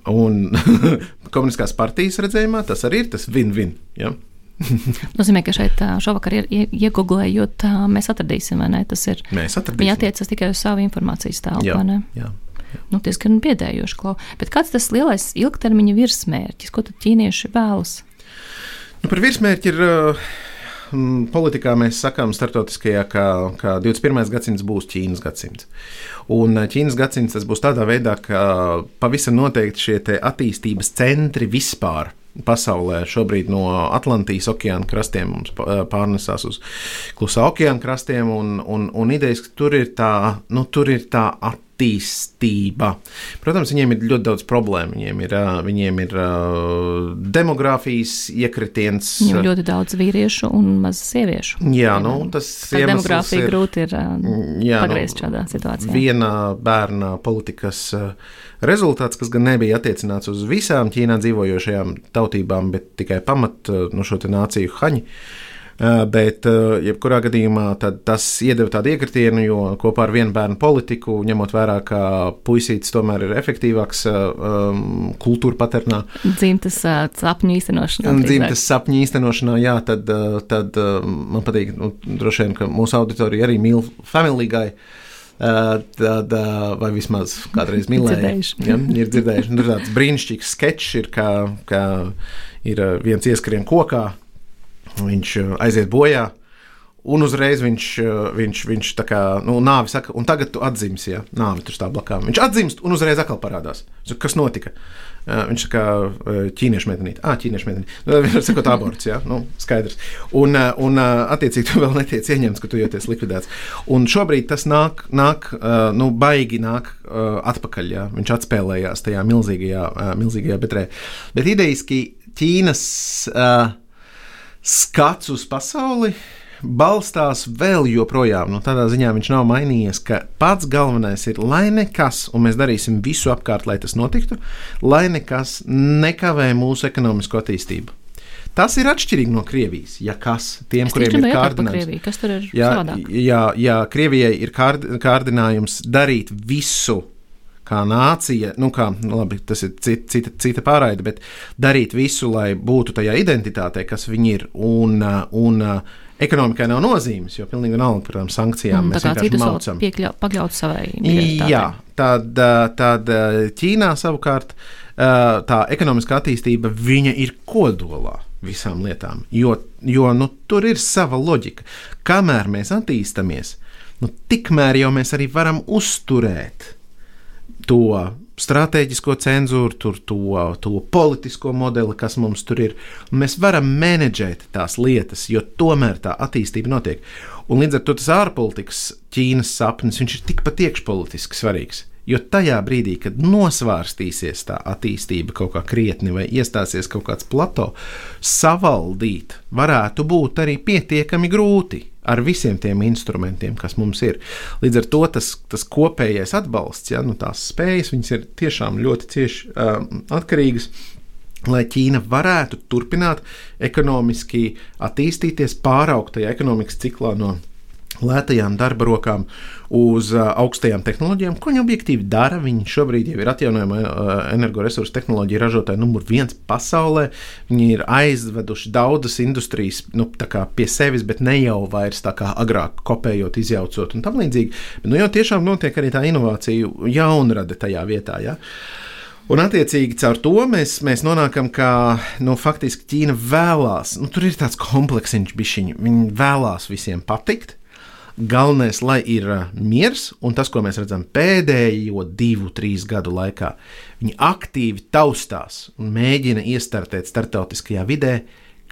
Un komunistiskās partijas redzējumā tas arī ir tas win-win. Ja? Nozīmē, ka šeit šovakar ie- ie- iegooglējot, ā, mēs atradīsim, vai ne? Tas ir. Mēs Viņi atradīsim. attiecas tikai uz savu informācijas Jā, vai ne? jā. Nu, diezgan biedējoši, klau. Bet kāds tas lielais ilgtermiņa virsmērķis, ko tad ķīnieši vēlas? Nu, par virsmērķi ir. Uh, Politikā mēs sakām, starptautiskajā, ka, ka 21. gadsimts būs Ķīnas gadsimts. Un uh, Ķīnas gadsimts tas būs tādā veidā, ka pavisam noteikti šie attīstības centri vispār pasaulē šobrīd no Atlantijas okeāna krastiem mums pa- pārnesās uz klusā okeāna krastiem. Un, un, un idejas, ka tur ir tā, nu, tur ir tā attīstība. Protams, viņiem ir ļoti daudz problēmu. Viņiem ir, viņiem ir demogrāfijas iekritiens. Viņam ļoti daudz vīriešu un maz sieviešu. Jā, nu, tas Ar iemesls demogrāfiju ir- grūti ir ā, Jā, pagriezt šādā situācijā. Viena bērna politikas rezultāts, kas gan nebija attiecināts uz visām Ķīnā dzīvojošajām tautībām, bet tikai pamat no šo te nāciju haņu. Uh, Bet, uh, jebkurā gadījumā, tas iedeva tādu iekritienu, jo kopā ar vienu bērnu politiku, ņemot vērā, ka puisītis tomēr ir efektīvāks um, kultūra paternā, Dzimtas sapņu īstenošanā. Dzimtas sapņu īstenošanā, jā, tad, tad man patīk, nu, droši vien, ka mūsu auditorija arī mīl Family Guy. Tad, vai vismaz kādreiz mīlēja. Dzirdējuši. Ja, ir dzirdējuši. Nu, Tur tāds brīnišķīgs sketčs ir, kā, kā ir viens ieskrien kokā, viņš uh, aiziet bojā. Un uzreiz viņš, uh, viņš, viņš tā kā nu, nāvi saka, un tagad tu atzimsi, ja nāvi tur stāv blakām. Viņš atzimst un uzreiz atkal parādās. Kas notika? Uh, Viņš uh, ķīniešu meitenīte. Ah, ķīniešu meitenīte. Nu, Viņš saka, aborts, jā, nu, skaidrs. Un, un attiecīgi, tu vēl netiec ieņemts, ka tu jūties likvidēts. Un šobrīd tas nāk, nāk nu, baigi nāk atpakaļ. Jā. Viņš atspēlējās tajā milzīgajā, milzīgajā betrē. Bet idejiski Ķīnas. Uh, skats uz pasauli balstās vēl joprojām. Nu, tādā ziņā viņš nav mainījies, ka pats galvenais ir, lai nekas, un mēs darīsim visu apkārt, lai tas notiktu, lai nekas nekavē mūsu ekonomisko attīstību. Tas ir atšķirīgi no Krievijas. Ja kas, tiem, Es kuriem ir kārdinājums, kas tur ir jā, savādāk? jā, jā, Krievijai ir kārdinājums darīt visu, kā nācija, nu, kā, nu, labi, tas ir cita, cita, cita pārraide, bet darīt visu, lai būtu tajā identitātē, kas viņi ir. Un, uh, un uh, ekonomikai nav nozīmes, jo pilnīgi vienalga par tām sankcijām Mm, Tā mēs kā vienkārši maucam. pakļaut savai Jā, tad, uh, tad Ķīnā savukārt tā ekonomiskā attīstība viņa ir kodolā visām lietām, jo, jo nu, tur ir sava loģika. Kamēr mēs attīstāmies, nu, tikmēr jau mēs arī varam uzturēt to stratēģisko cenzūru, tur, to, to politisko modeli, kas mums tur ir. Mēs varam menedžēt tās lietas, jo tomēr tā attīstība notiek. Un līdz ar to tas ārpolitikas Ķīnas sapnis ir tikpat iekšpolitiski svarīgs. Jo tajā brīdī, kad nosvārstīsies tā attīstība kaut kā krietni vai iestāsies kaut kāds plato, savaldīt varētu būt arī pietiekami grūti ar visiem tiem instrumentiem, kas mums ir. Līdz ar to tas, tas kopējais atbalsts, ja, nu, tās spējas, viņas ir tiešām ļoti cieši um, atkarīgas. Lai Ķīna varētu turpināt ekonomiski attīstīties, pāraukt tajā ekonomikas ciklā no lētajām darba rokām uz uh, augstajām tehnoloģijām, ko viņi objektīvi dara. Viņi šobrīd jau ir atjaunojama uh, energoresursu tehnoloģija ražotāja numur viens pasaulē. Viņi ir aizveduši daudzas industrijas nu, pie sevis, bet ne jau vairs tā kā agrāk kopējot, izjaucot un tam līdzīgi. Bet, nu, jau tiešām notiek arī tā inovācija jaunrade tajā vietā. Ja? Un, attiecīgi, caur to mēs, mēs nonākam, ka nu, faktiski Ķīna vēlās, nu, tur ir tāds kompleksiņš, bišķiņ, viņi vēlās visiem patikt. Galvenais, lai ir miers, un tas, ko mēs redzam pēdējo divu, trīs gadu laikā, viņi aktīvi taustās un mēģina iestartēt starptautiskajā vidē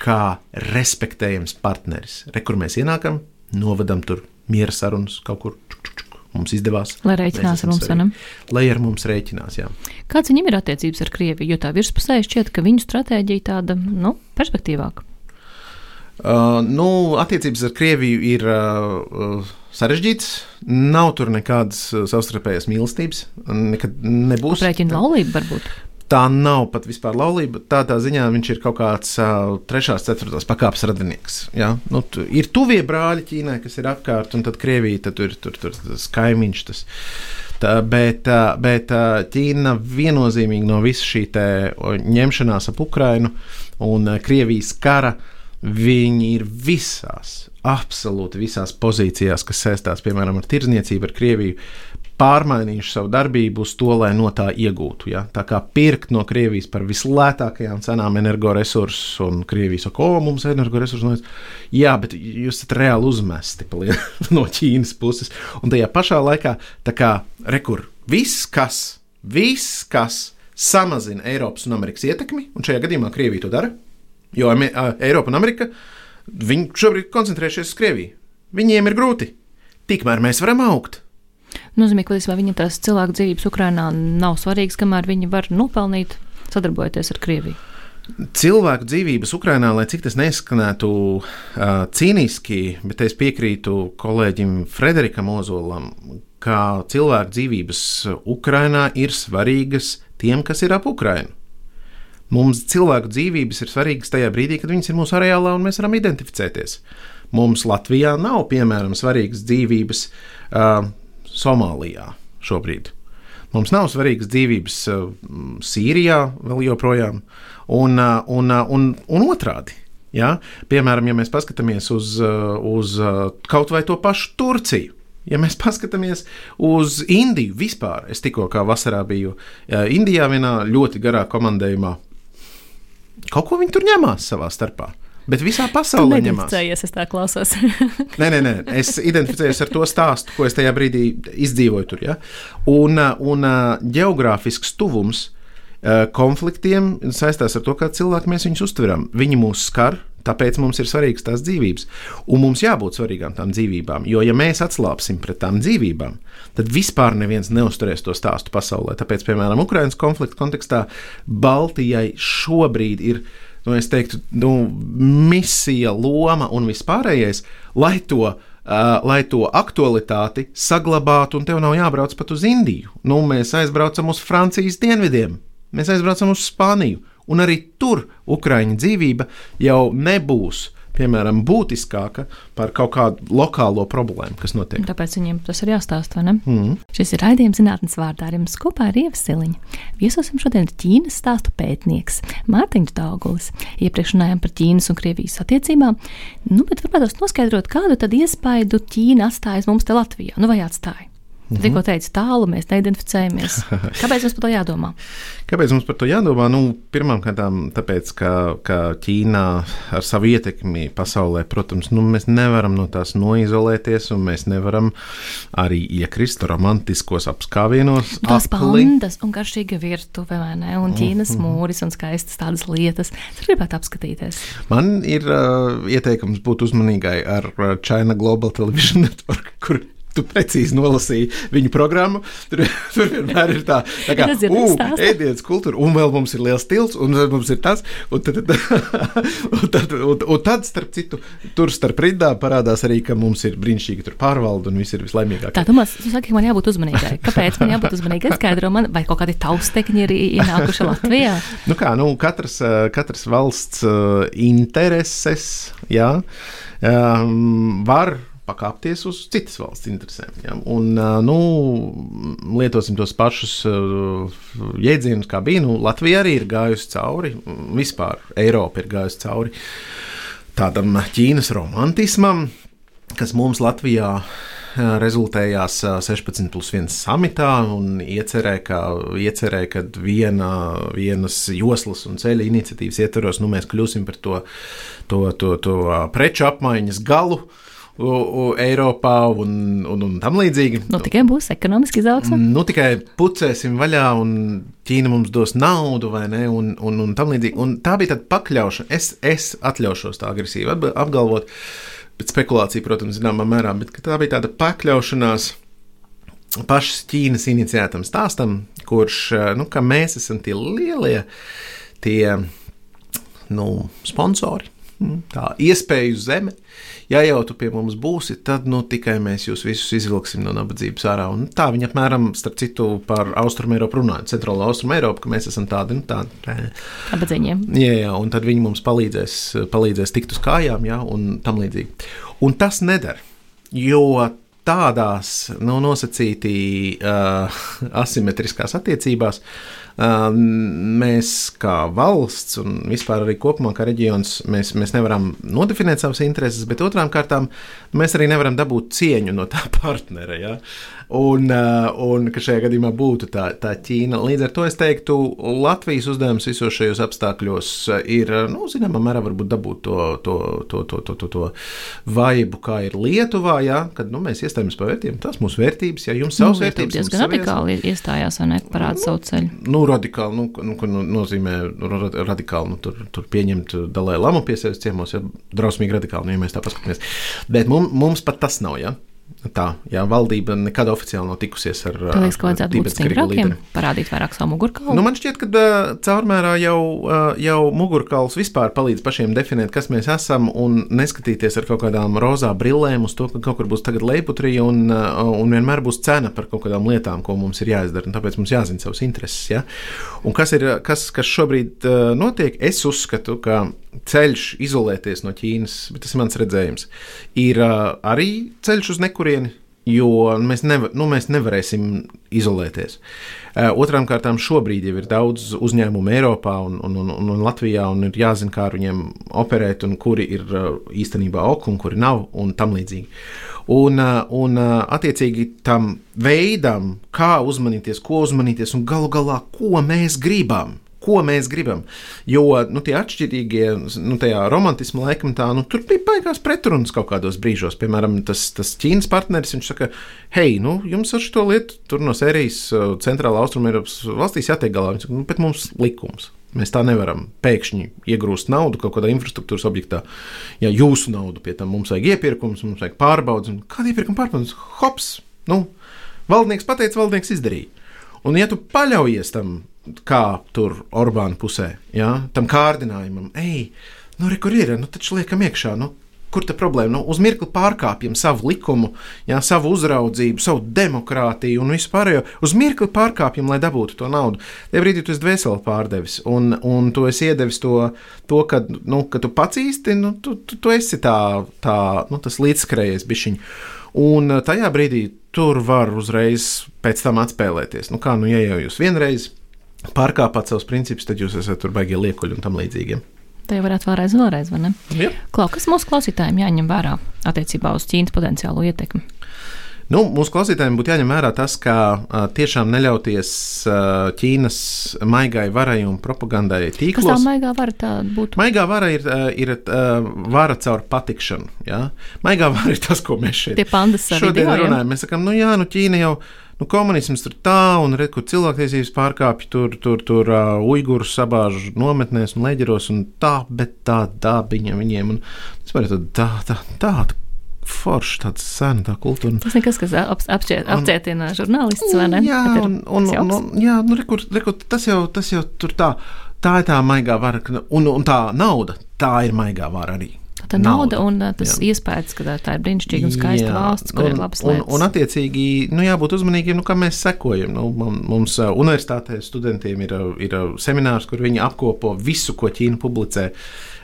kā respektējams partneris. Re, kur mēs ienākam, novadam tur miera sarunas kaut kur. Čuk, čuk, čuk. Mums izdevās. Lai rēķinās ar mums, vai ne? Lai ar mums rēķinās, jā. Kāds viņam ir attiecības ar Krieviju? Jo tā virspusē šķiet, ka viņu stratēģija tāda, nu, perspektīvāka. Uh, nu, attiecības ar Krieviju ir uh, sarežģītas. Nav tur nekādas uh, savstarpējas mīlestības. Nekad nebūs. Aprēķina laulība varbūt. Tā nav pat vispār laulība. Tādā ziņā viņš ir kaut kāds uh, trešās, ceturtās pakāpes radinieks. Ja? Nu, tu, ir tuvie brāļi Ķīnai, kas ir apkārt, un tad Krievija tad tur ir tur, tur, tas kaimiņš. Tas. Tā, bet, bet Ķīna viennozīmīgi no visa šī ņemšanās ap Ukrainu un Krievijas kara Viņi ir visās, absolūti visās pozīcijās, kas saistās piemēram ar tirdzniecību ar Krieviju, pārmainījuši savu darbību uz to, lai no tā iegūtu. Ja? Tā kā pirkt no Krievijas par vislētākajām cenām energoresursus, un Krievijas saka, o, mums energoresursi. Jā, bet jūs esat reāli uzmesti no Ķīnas puses. Un tajā pašā laikā, kā rekur, viss, kas, viss, kas samazina Eiropas un Amerikas ietekmi, un šajā gadījumā Krievija to dara. Jo Eiropa un Amerika šobrīd koncentrējušies uz Krieviju. Viņiem ir grūti. Tikmēr mēs varam augt. Nozīmē, ka vai viņa tās cilvēku dzīvības Ukrajinā nav svarīgas, kamēr viņi var nopelnīt, sadarbojoties ar Krieviju. Cilvēku dzīvības Ukrajinā, lai cik tas neskanētu uh, cīniski, bet es piekrītu kolēģim Frederikam Ozolam, ka cilvēku dzīvības Ukrajinā ir svarīgas tiem, kas ir ap Ukrajinu. Mums cilvēku dzīvības ir svarīgas tajā brīdī, kad viņas ir mūsu areālā un mēs varam identificēties. Mums Latvijā nav, piemēram, svarīgas dzīvības uh, Somālijā šobrīd. Mums nav svarīgas dzīvības uh, Sīrijā vēl joprojām, un, uh, un, uh, un, un otrādi. Ja? Piemēram, ja mēs paskatāmies uz, uh, uz uh, kaut vai to pašu Turciju. Ja mēs paskatāmies uz Indiju vispār, es tikko kā vasarā biju uh, Indijā vienā ļoti garā komandējumā. Kaut ko viņi tur ņemās savā starpā. Bet visā pasaulē ņemās. Es tā klausos. nē, nē, nē, es identificējos ar to stāstu, ko es tajā brīdī izdzīvoju tur. Ja? Un, un geogrāfisks tuvums konfliktiem saistās ar to, kā cilvēki mēs viņus uztveram. Viņi mūs skar, tāpēc mums ir svarīgas tās dzīvības. Un mums jābūt svarīgām tām dzīvībām. Jo, ja mēs atslābsim pret tām dzīvībām, tad vispār neviens neusturēs to stāstu pasaulē. Tāpēc, piemēram, Ukraiņas konflikta kontekstā Baltijai šobrīd ir nu, es teiktu, nu, misija, loma un vispārējais, lai to. Uh, lai to aktualitāti saglabātu, un tev nav jābrauc pat uz Indiju. Nu, mēs aizbraucam uz Francijas dienvidiem, mēs aizbraucam uz Spāniju, un arī tur Ukraiņa dzīvība jau nebūs piemēram, būtiskāka par kaut kādu lokālo problēmu, kas notiek. Tāpēc viņiem tas ir jāstāsta, vai ne? Mm. Šis ir raidījums zinātnes vārdā ar jums kopā ar Ievasiliņu. Viesosim šodien Ķīnas stāstu pētnieks Mārtiņš Daugulis. Iepriekš runājām par Ķīnas un Krievijas attiecībām, nu, bet varbūt noskaidrot, kādu tad iespaidu Ķīna atstājas mums te Latvijā, nu vai atstāja? Tu tikko teici, tālu mēs neidentificējamies. Kāpēc mums par to jādomā? Kāpēc mums par to jādomā? Nu, Pirmkārt, tāpēc, ka, ka Ķīnā ar savu ietekmi pasaulē, protams, nu, mēs nevaram no tās noizolēties, un mēs nevaram arī iekrist romantiskos apskāvienos. Tās pandas un garšīga virtuve, vai ne? Un Ķīnas mm -hmm. mūris un skaistas tādas lietas. Es gribētu apskatīties. Man ir uh, ieteikums būt uzmanīgai ar China Global Television Network, kur tu precīzi nolasīji viņu programmu. Tur, tur vienmēr ir tā, tā kā ēdienas kultūra, un vēl mums ir liels tilts, un mums ir tas. Un tad, un tad, un, un tad starp citu, tur starp rindām parādās arī, ka mums ir brīnišķīgi pārvalde un viss ir vislaimīgākais. Tā, Tomas, tu saki, man jābūt uzmanīgai. Kāpēc man jābūt uzmanīgai? Skaidro man, vai kaut kādi taustekņi ir ienākuši Latvijā? nu kā, nu, katras, katras valsts intereses, jā, um, var pakāpties uz citas valsts interesēm. Ja? Un, nu, lietosim tos pašus jēdzienus, kā bija. Nu, Latvija arī ir gājusi cauri, vispār Eiropa ir gājusi cauri tādam Ķīnas romantismam, kas mums Latvijā rezultējās 16 plus 1 samitā un iecerēja, ka, iecerē, ka viena, vienas joslas un ceļa iniciatīvas ietvaros nu, mēs kļūsim par to, to, to, to preču apmaiņas galu. Uh, Eiropā un, un, un tam līdzīgi. Nu, tikai būs ekonomiski izaugsme. Nu, tikai pucēsim vaļā, un Ķīna mums dos naudu, vai ne? Un, un, un tam līdzīgi. Un tā bija tāda pakļaušana. Es, es atļaušos tā agresīvi apgalvot, bet spekulācija, protams, zināmā mērā, bet tā bija tāda pakļaušanās pašas Ķīnas iniciētam stāstam, kurš, nu, ka mēs esam tie lielie, tie, nu, sponsori, tā iespēju zeme ja jau tu pie mums būsi, tad nu, tikai mēs jūs visus izvilksim no nabadzības ārā. Un tā viņa apmēram, starp citu, par Austrumu Eiropu runājot, Centrālo Austrumu Eiropu, ka mēs esam tādi, nu, tādi. Nabadzīgiem. Jā, jā, un tad viņi mums palīdzēs, palīdzēs tikt uz kājām, jā, un tam līdzīgi. Un tas nedara, jo tādās nu, nosacītī uh, asimetriskās attiecībās uh, mēs kā valsts un vispār arī kopumā kā reģions mēs, mēs nevaram nodefinēt savas intereses, bet otrām kārtām mēs arī nevaram dabūt cieņu no tā partnera. Ja? un, uh, un ka šajā gadījumā būtu tā, tā Ķīna. Līdz ar to es teiktu, Latvijas uzdevums visos šajos apstākļos ir, nu, zināmā mērā, varbūt dabūt to, to, to, to, to, to, to vaibu, kā ir Lietuvā, ja, kad nu, mēs iestājamies par vērtībām. Tas mūsu vērtības, ja jums savas nu, vērtības. Tas diezgan radikāli iestājās, vai ne, parāda nu, savu ceļu. Nu, radikāli, nu, nu, nu nozīmē radikāli, nu, tur, tur pieņemt dalai lamu pie sevis ciemos, ja drausmīgi radikāli, nu, ja mēs tā paskatāmies. Bet mums, mums pat tas nav, ja. Tā, jā, valdība nekad oficiāli nav tikusies ar stingrākiem, parādīt vairāk savu mugurkaulu. Nu, man šķiet, ka uh, caurmērā jau, uh, jau mugurkauls vispār palīdz pašiem definēt, kas mēs esam, un neskatīties ar kaut kādām rozā brillēm uz to, ka kaut kur būs tagad leiputrija, un, uh, un vienmēr būs cena par kaut kādām lietām, ko mums ir jāizdara, tāpēc mums jāzina savas intereses. Ja? Un kas ir, kas, kas šobrīd notiek? Es uzskatu, ka ceļš izolēties no Ķīnas, bet tas ir mans redzējums, ir arī ceļš uz nekurieni. Jo mēs, nevar, nu, mēs nevarēsim izolēties. Otrām kārtām, šobrīd jau ir daudz uzņēmumu Eiropā un, un, un, un Latvijā, un ir jāzina, kā ar viņiem operēt, un kuri ir īstenībā ok, un kuri nav, un tam līdzīgi. Un, un attiecīgi tam veidam, kā uzmanīties, ko uzmanīties, un galu galā, ko mēs gribam ko mēs gribam. Jo nu, tie atšķirīgie, nu, tajā romantisma laikmetā, nu, tur bija baigās pretrunas kaut kādos brīžos. Piemēram, tas, tas Ķīnas partneris, viņš saka, hei, nu, jums ar šo lietu tur no sērijas uh, Centrālā Austrumēropas valstīs jātiek galā. Viņš saka, nu, bet mums likums. Mēs tā nevaram pēkšņi iegūst naudu kaut kādā infrastruktūras objektā. Ja jūsu naudu pie tam mums vajag iepirkums, mums vajag pārbaudas, kāda iepirkuma pārbaudas? Hops! Nu, valdnieks pateica, valdnieks izdarīja. Un, ja tu paļaujies tam kā tur Orbāna pusē, ja? tam kārdinājumam, ej, nu, re, kur ir, nu, taču liekam iekšā, nu, kur tā problēma? Nu, uz mirkli pārkāpjam savu likumu, jā, savu uzraudzību, savu demokrātiju un vispārējo. Uz mirkli pārkāpjam, lai dabūtu to naudu. Tajā brīdī tu esi dvēseli pārdevis, un, un tu esi iedevis to, to ka, nu, ka tu pats īsti, nu, tu, tu, tu esi tā, tā nu, tas līdzskrējies bišķiņš. Un tajā brīdī tur var uzreiz pēc tam atspēlēties. Nu, kā nu, ja jau jūs vienreiz pārkāpāt savus principus, tad jūs esat tur baigie liekuļi un tam līdzīgiem. Te jau varētu vēlreiz, vēlreiz, vai ne? Ja. Klau, kas mūsu klausītājiem jāņem vērā attiecībā uz Ķīnas potenciālo ietekmi? Nu, mūsu klausītājiem būtu jāņem vērā tas, ka uh, tiešām neļauties uh, Ķīnas maigai varai un propagandai tīklos. Kas tā maigā vara tā būtu? Maigā vara ir, ir uh, vara caur patikšanu. Ja? Maigā vara ir tas, ko mēs šeit Tie pandas arī šodien jā? runājam. Mēs sakām, nu jā, nu Ķīna jau. Nu, komunisms tur tā, un redz, kur cilvēktiesības pārkāpj, tur, tur, tur uh, uigurus sabāž nometnēs un leģeros, un tā, bet tā dabiņa viņiem. Un, es varu tā, tā, tā, tā forša, tāda sena tā kultūra. Tas nekas, kas ap, apšķiet, apcietina žurnālistus, vai ne? Jā, un, un, tas un, un, jā nu, rekur, rekur, tas, jau, tas jau tur tā. Tā ir tā maigā vara, un, un tā nauda, tā ir maigā vara arī. Tā nauda un uh, tas jā. iespējas, ka tā- ir brīnišķīga un skaista Jā, valsts, kur un, ir labas un, lietas. un, attiecīgi, nu, jābūt uzmanīgiem, nu, kā mēs sekojam. Nu, mum- mums universitātē studentiem ir, ir seminārs, kur viņi apkopo visu, ko Ķīna publicē.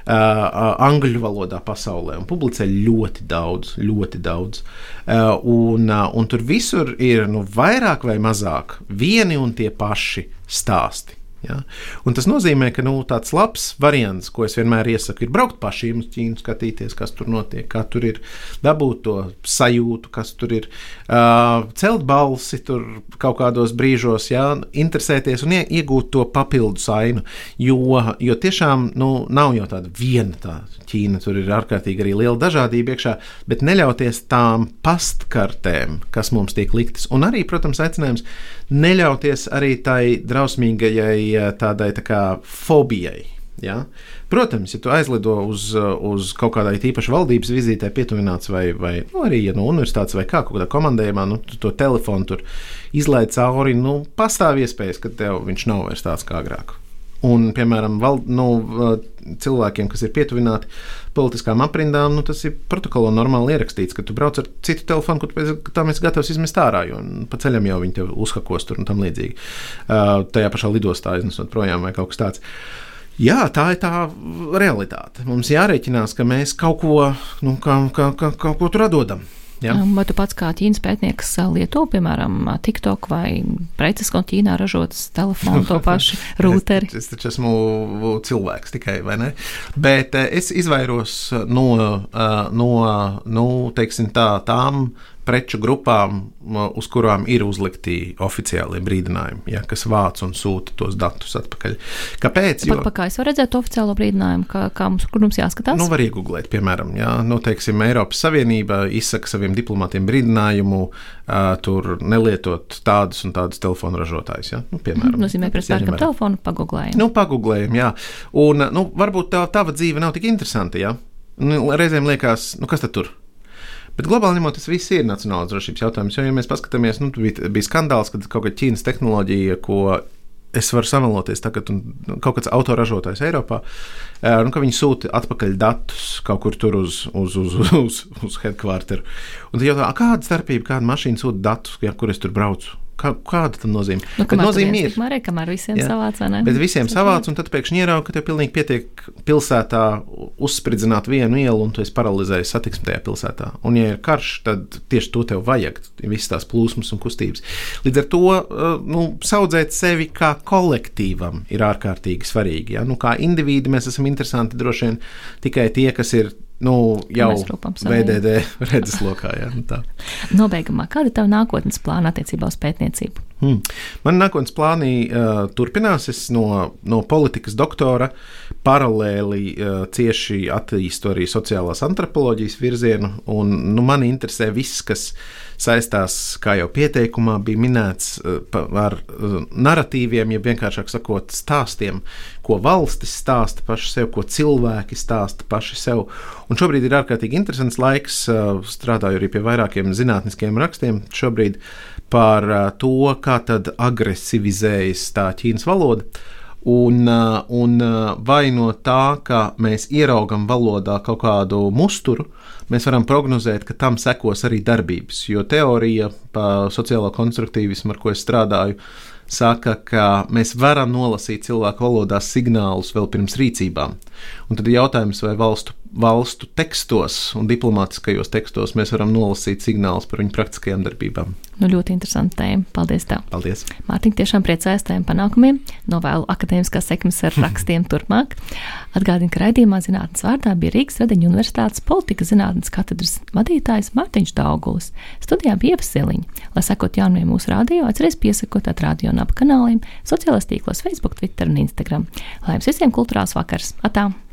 Uh, angļu valodā pasaulē un publicē ļoti daudz, ļoti daudz. Uh, un, uh, un tur visur ir nu, vairāk vai mazāk vieni un tie paši stāsti. Ja? Un tas nozīmē, ka nu, tāds labs variants, ko es vienmēr iesaku, ir braukt pašiem uz Ķīnu, skatīties, kas tur notiek, kā tur ir, dabūt to sajūtu, kas tur ir, uh, celt balsi tur kaut kādos brīžos, ja? interesēties un ie, iegūt to papildus ainu. Jo, jo tiešām nu, nav jau tāda viena tā Ķīna, tur ir ārkārtīgi arī liela dažādība iekšā, bet neļauties tām pastkartēm, kas mums tiek liktas. Un arī, protams, aicinājums neļauties arī tai drausmīgajai eh, tādai tā kā fobijai. Ja? Protams, ja tu aizlido uz, uz kaut kādai tīpaši valdības vizītē, pietuvināts vai, vai nu, arī ja no universitātes vai kā kādā komandējumā, nu, tu to telefonu tur izlaiž cauri, nu, pastāv iespējas, ka tev viņš nav vairs tāds kā agrāk. Un, piemēram, val, nu, cilvēkiem, kas ir pietuvināti politiskām aprindām, nu, tas ir protokolā normāli ierakstīts, ka tu brauc ar citu telefonu, tu pēc tam esi gatavs izmest ārā, jo pa ceļam jau viņi tev uzhakos tur un tam līdzīgi. Uh, tajā pašā lidostā iznesot projām vai kaut kas tāds. Jā, tā ir tā realitāte. Mums jārēķinās, ka mēs kaut ko, nu, kā, kā, kā, kaut ko tur atdodam. Ja? Um, Vai tu pats kā Ķīnas pētnieks uh, lieto, piemēram, TikTok vai preces, ko Ķīnā ražotas telefonu, to pašu rūteri? Es, es taču esmu cilvēks tikai, vai ne? Bet eh, es izvairos no, eh, no nu, teiksim, tā, tām preču grupām, uz kurām ir uzlikti oficiālie brīdinājumi, ja, kas vāc un sūta tos datus atpakaļ. Kāpēc? Jo, Pat, kā es varu redzēt oficiālo brīdinājumu, kā, kā mums, kur mums jāskatās? Nu, var iegūglēt, piemēram, ja, nu, teiksim, Eiropas Savienība izsaka saviem diplomātiem brīdinājumu uh, tur nelietot tādus un tādus telefonu ražotājus. Ja, nu, piemēram, Tas nozīmē, ka pērkam telefonu, pagooglējam. Nu, pagūglējam, jā. Un, nu, varbūt tā, tava dzīve nav tik interesanta, jā. Nu, reizēm liekas, nu, kas tad tur? Bet globāli ņemot, tas viss ir nacionālās drošības jautājums. Jo, ja mēs paskatāmies, nu, bija, bija skandāls, kad kaut kāda Ķīnas tehnoloģija, ko es varu samaloties tagad, nu, kaut kāds autoražotājs Eiropā, eh, nu, ka viņi sūta atpakaļ datus kaut kur tur uz, uz, uz, uz, uz, headquarteru. Un tad jautā, "A, kāda starpība, kāda mašīna sūta datus, ja, kur es tur braucu? Kā, kāda tam nozīme? Nu, kamēr nozīme ir. kamēr, kamēr visiem Jā. savāds, vai ne? Bet visiem savāds, un tad pēkšņi ierauga, ka tev pilnīgi pietiek pilsētā uzspridzināt vienu ielu, un tu esi paralizējis satiksmi tajā pilsētā. Un, ja ir karš, tad tieši to tev vajag, visas tās plūsmas un kustības. Līdz ar to uh, nu, audzēt sevi kā kolektīvam ir ārkārtīgi svarīgi. Ja? Nu, kā indivīdi mēs esam interesanti droši vien tikai tie, kas ir. Nu, jau. VDD redzeslokā. Ja? Nu. Nobeigumā, kāda ir tava nākotnes plāna attiecībā uz pētniecību? Hmm. Man nākotnes plānī uh, turpinās. Es no, no politikas doktora paralēli uh, cieši attīstu arī sociālās antropoloģijas virzienu. Un, nu, man interesē viss, kas saistās, kā jau pieteikumā bija minēts, uh, ar uh, narratīviem, ja vienkāršāk sakot, stāstiem, ko valstis stāsta paši sev, ko cilvēki stāsta paši sev. Un šobrīd ir ārkārtīgi interesants laiks, uh, strādāju arī pie vairākiem zinātniskiem rakstiem. Šobrīd par to, kā tad agresivizējas tā Ķīnas valoda. Un, un vai no tā, ka mēs ieraugam valodā kaut kādu musturu, mēs varam prognozēt, ka tam sekos arī darbības. Jo teorija par sociālo konstruktīvismu, ar ko es strādāju, saka, ka mēs varam nolasīt cilvēku valodā signālus vēl pirms rīcībām. Un tad ir jautājums, vai valstu valstu tekstos un diplomātiskajos tekstos mēs varam nolasīt signālus par viņu praktiskajām darbībām. Nu, ļoti interesanti tēma. Paldies! Tev. Paldies! Mārtiņ, tiešām priecājos tiem panākumiem. Novēlu akadēmiskās sekmes ar rakstiem turpmāk. Atgādinu, ka raidījumā zinātnes vārdā bija Rīgas Radiņu Universitātes politikas zinātnes katedras vadītājs Mārtiņš Daugulis. Studijā bija Ievasiliņa. Lai sekot jaunumiem mūsu radio, atcerieties piesakot at radio un ap kanāliem, sociālajos tīklos Facebook, Twitter un Instagram. Lai jums visiem kultūrās vakars! Atā!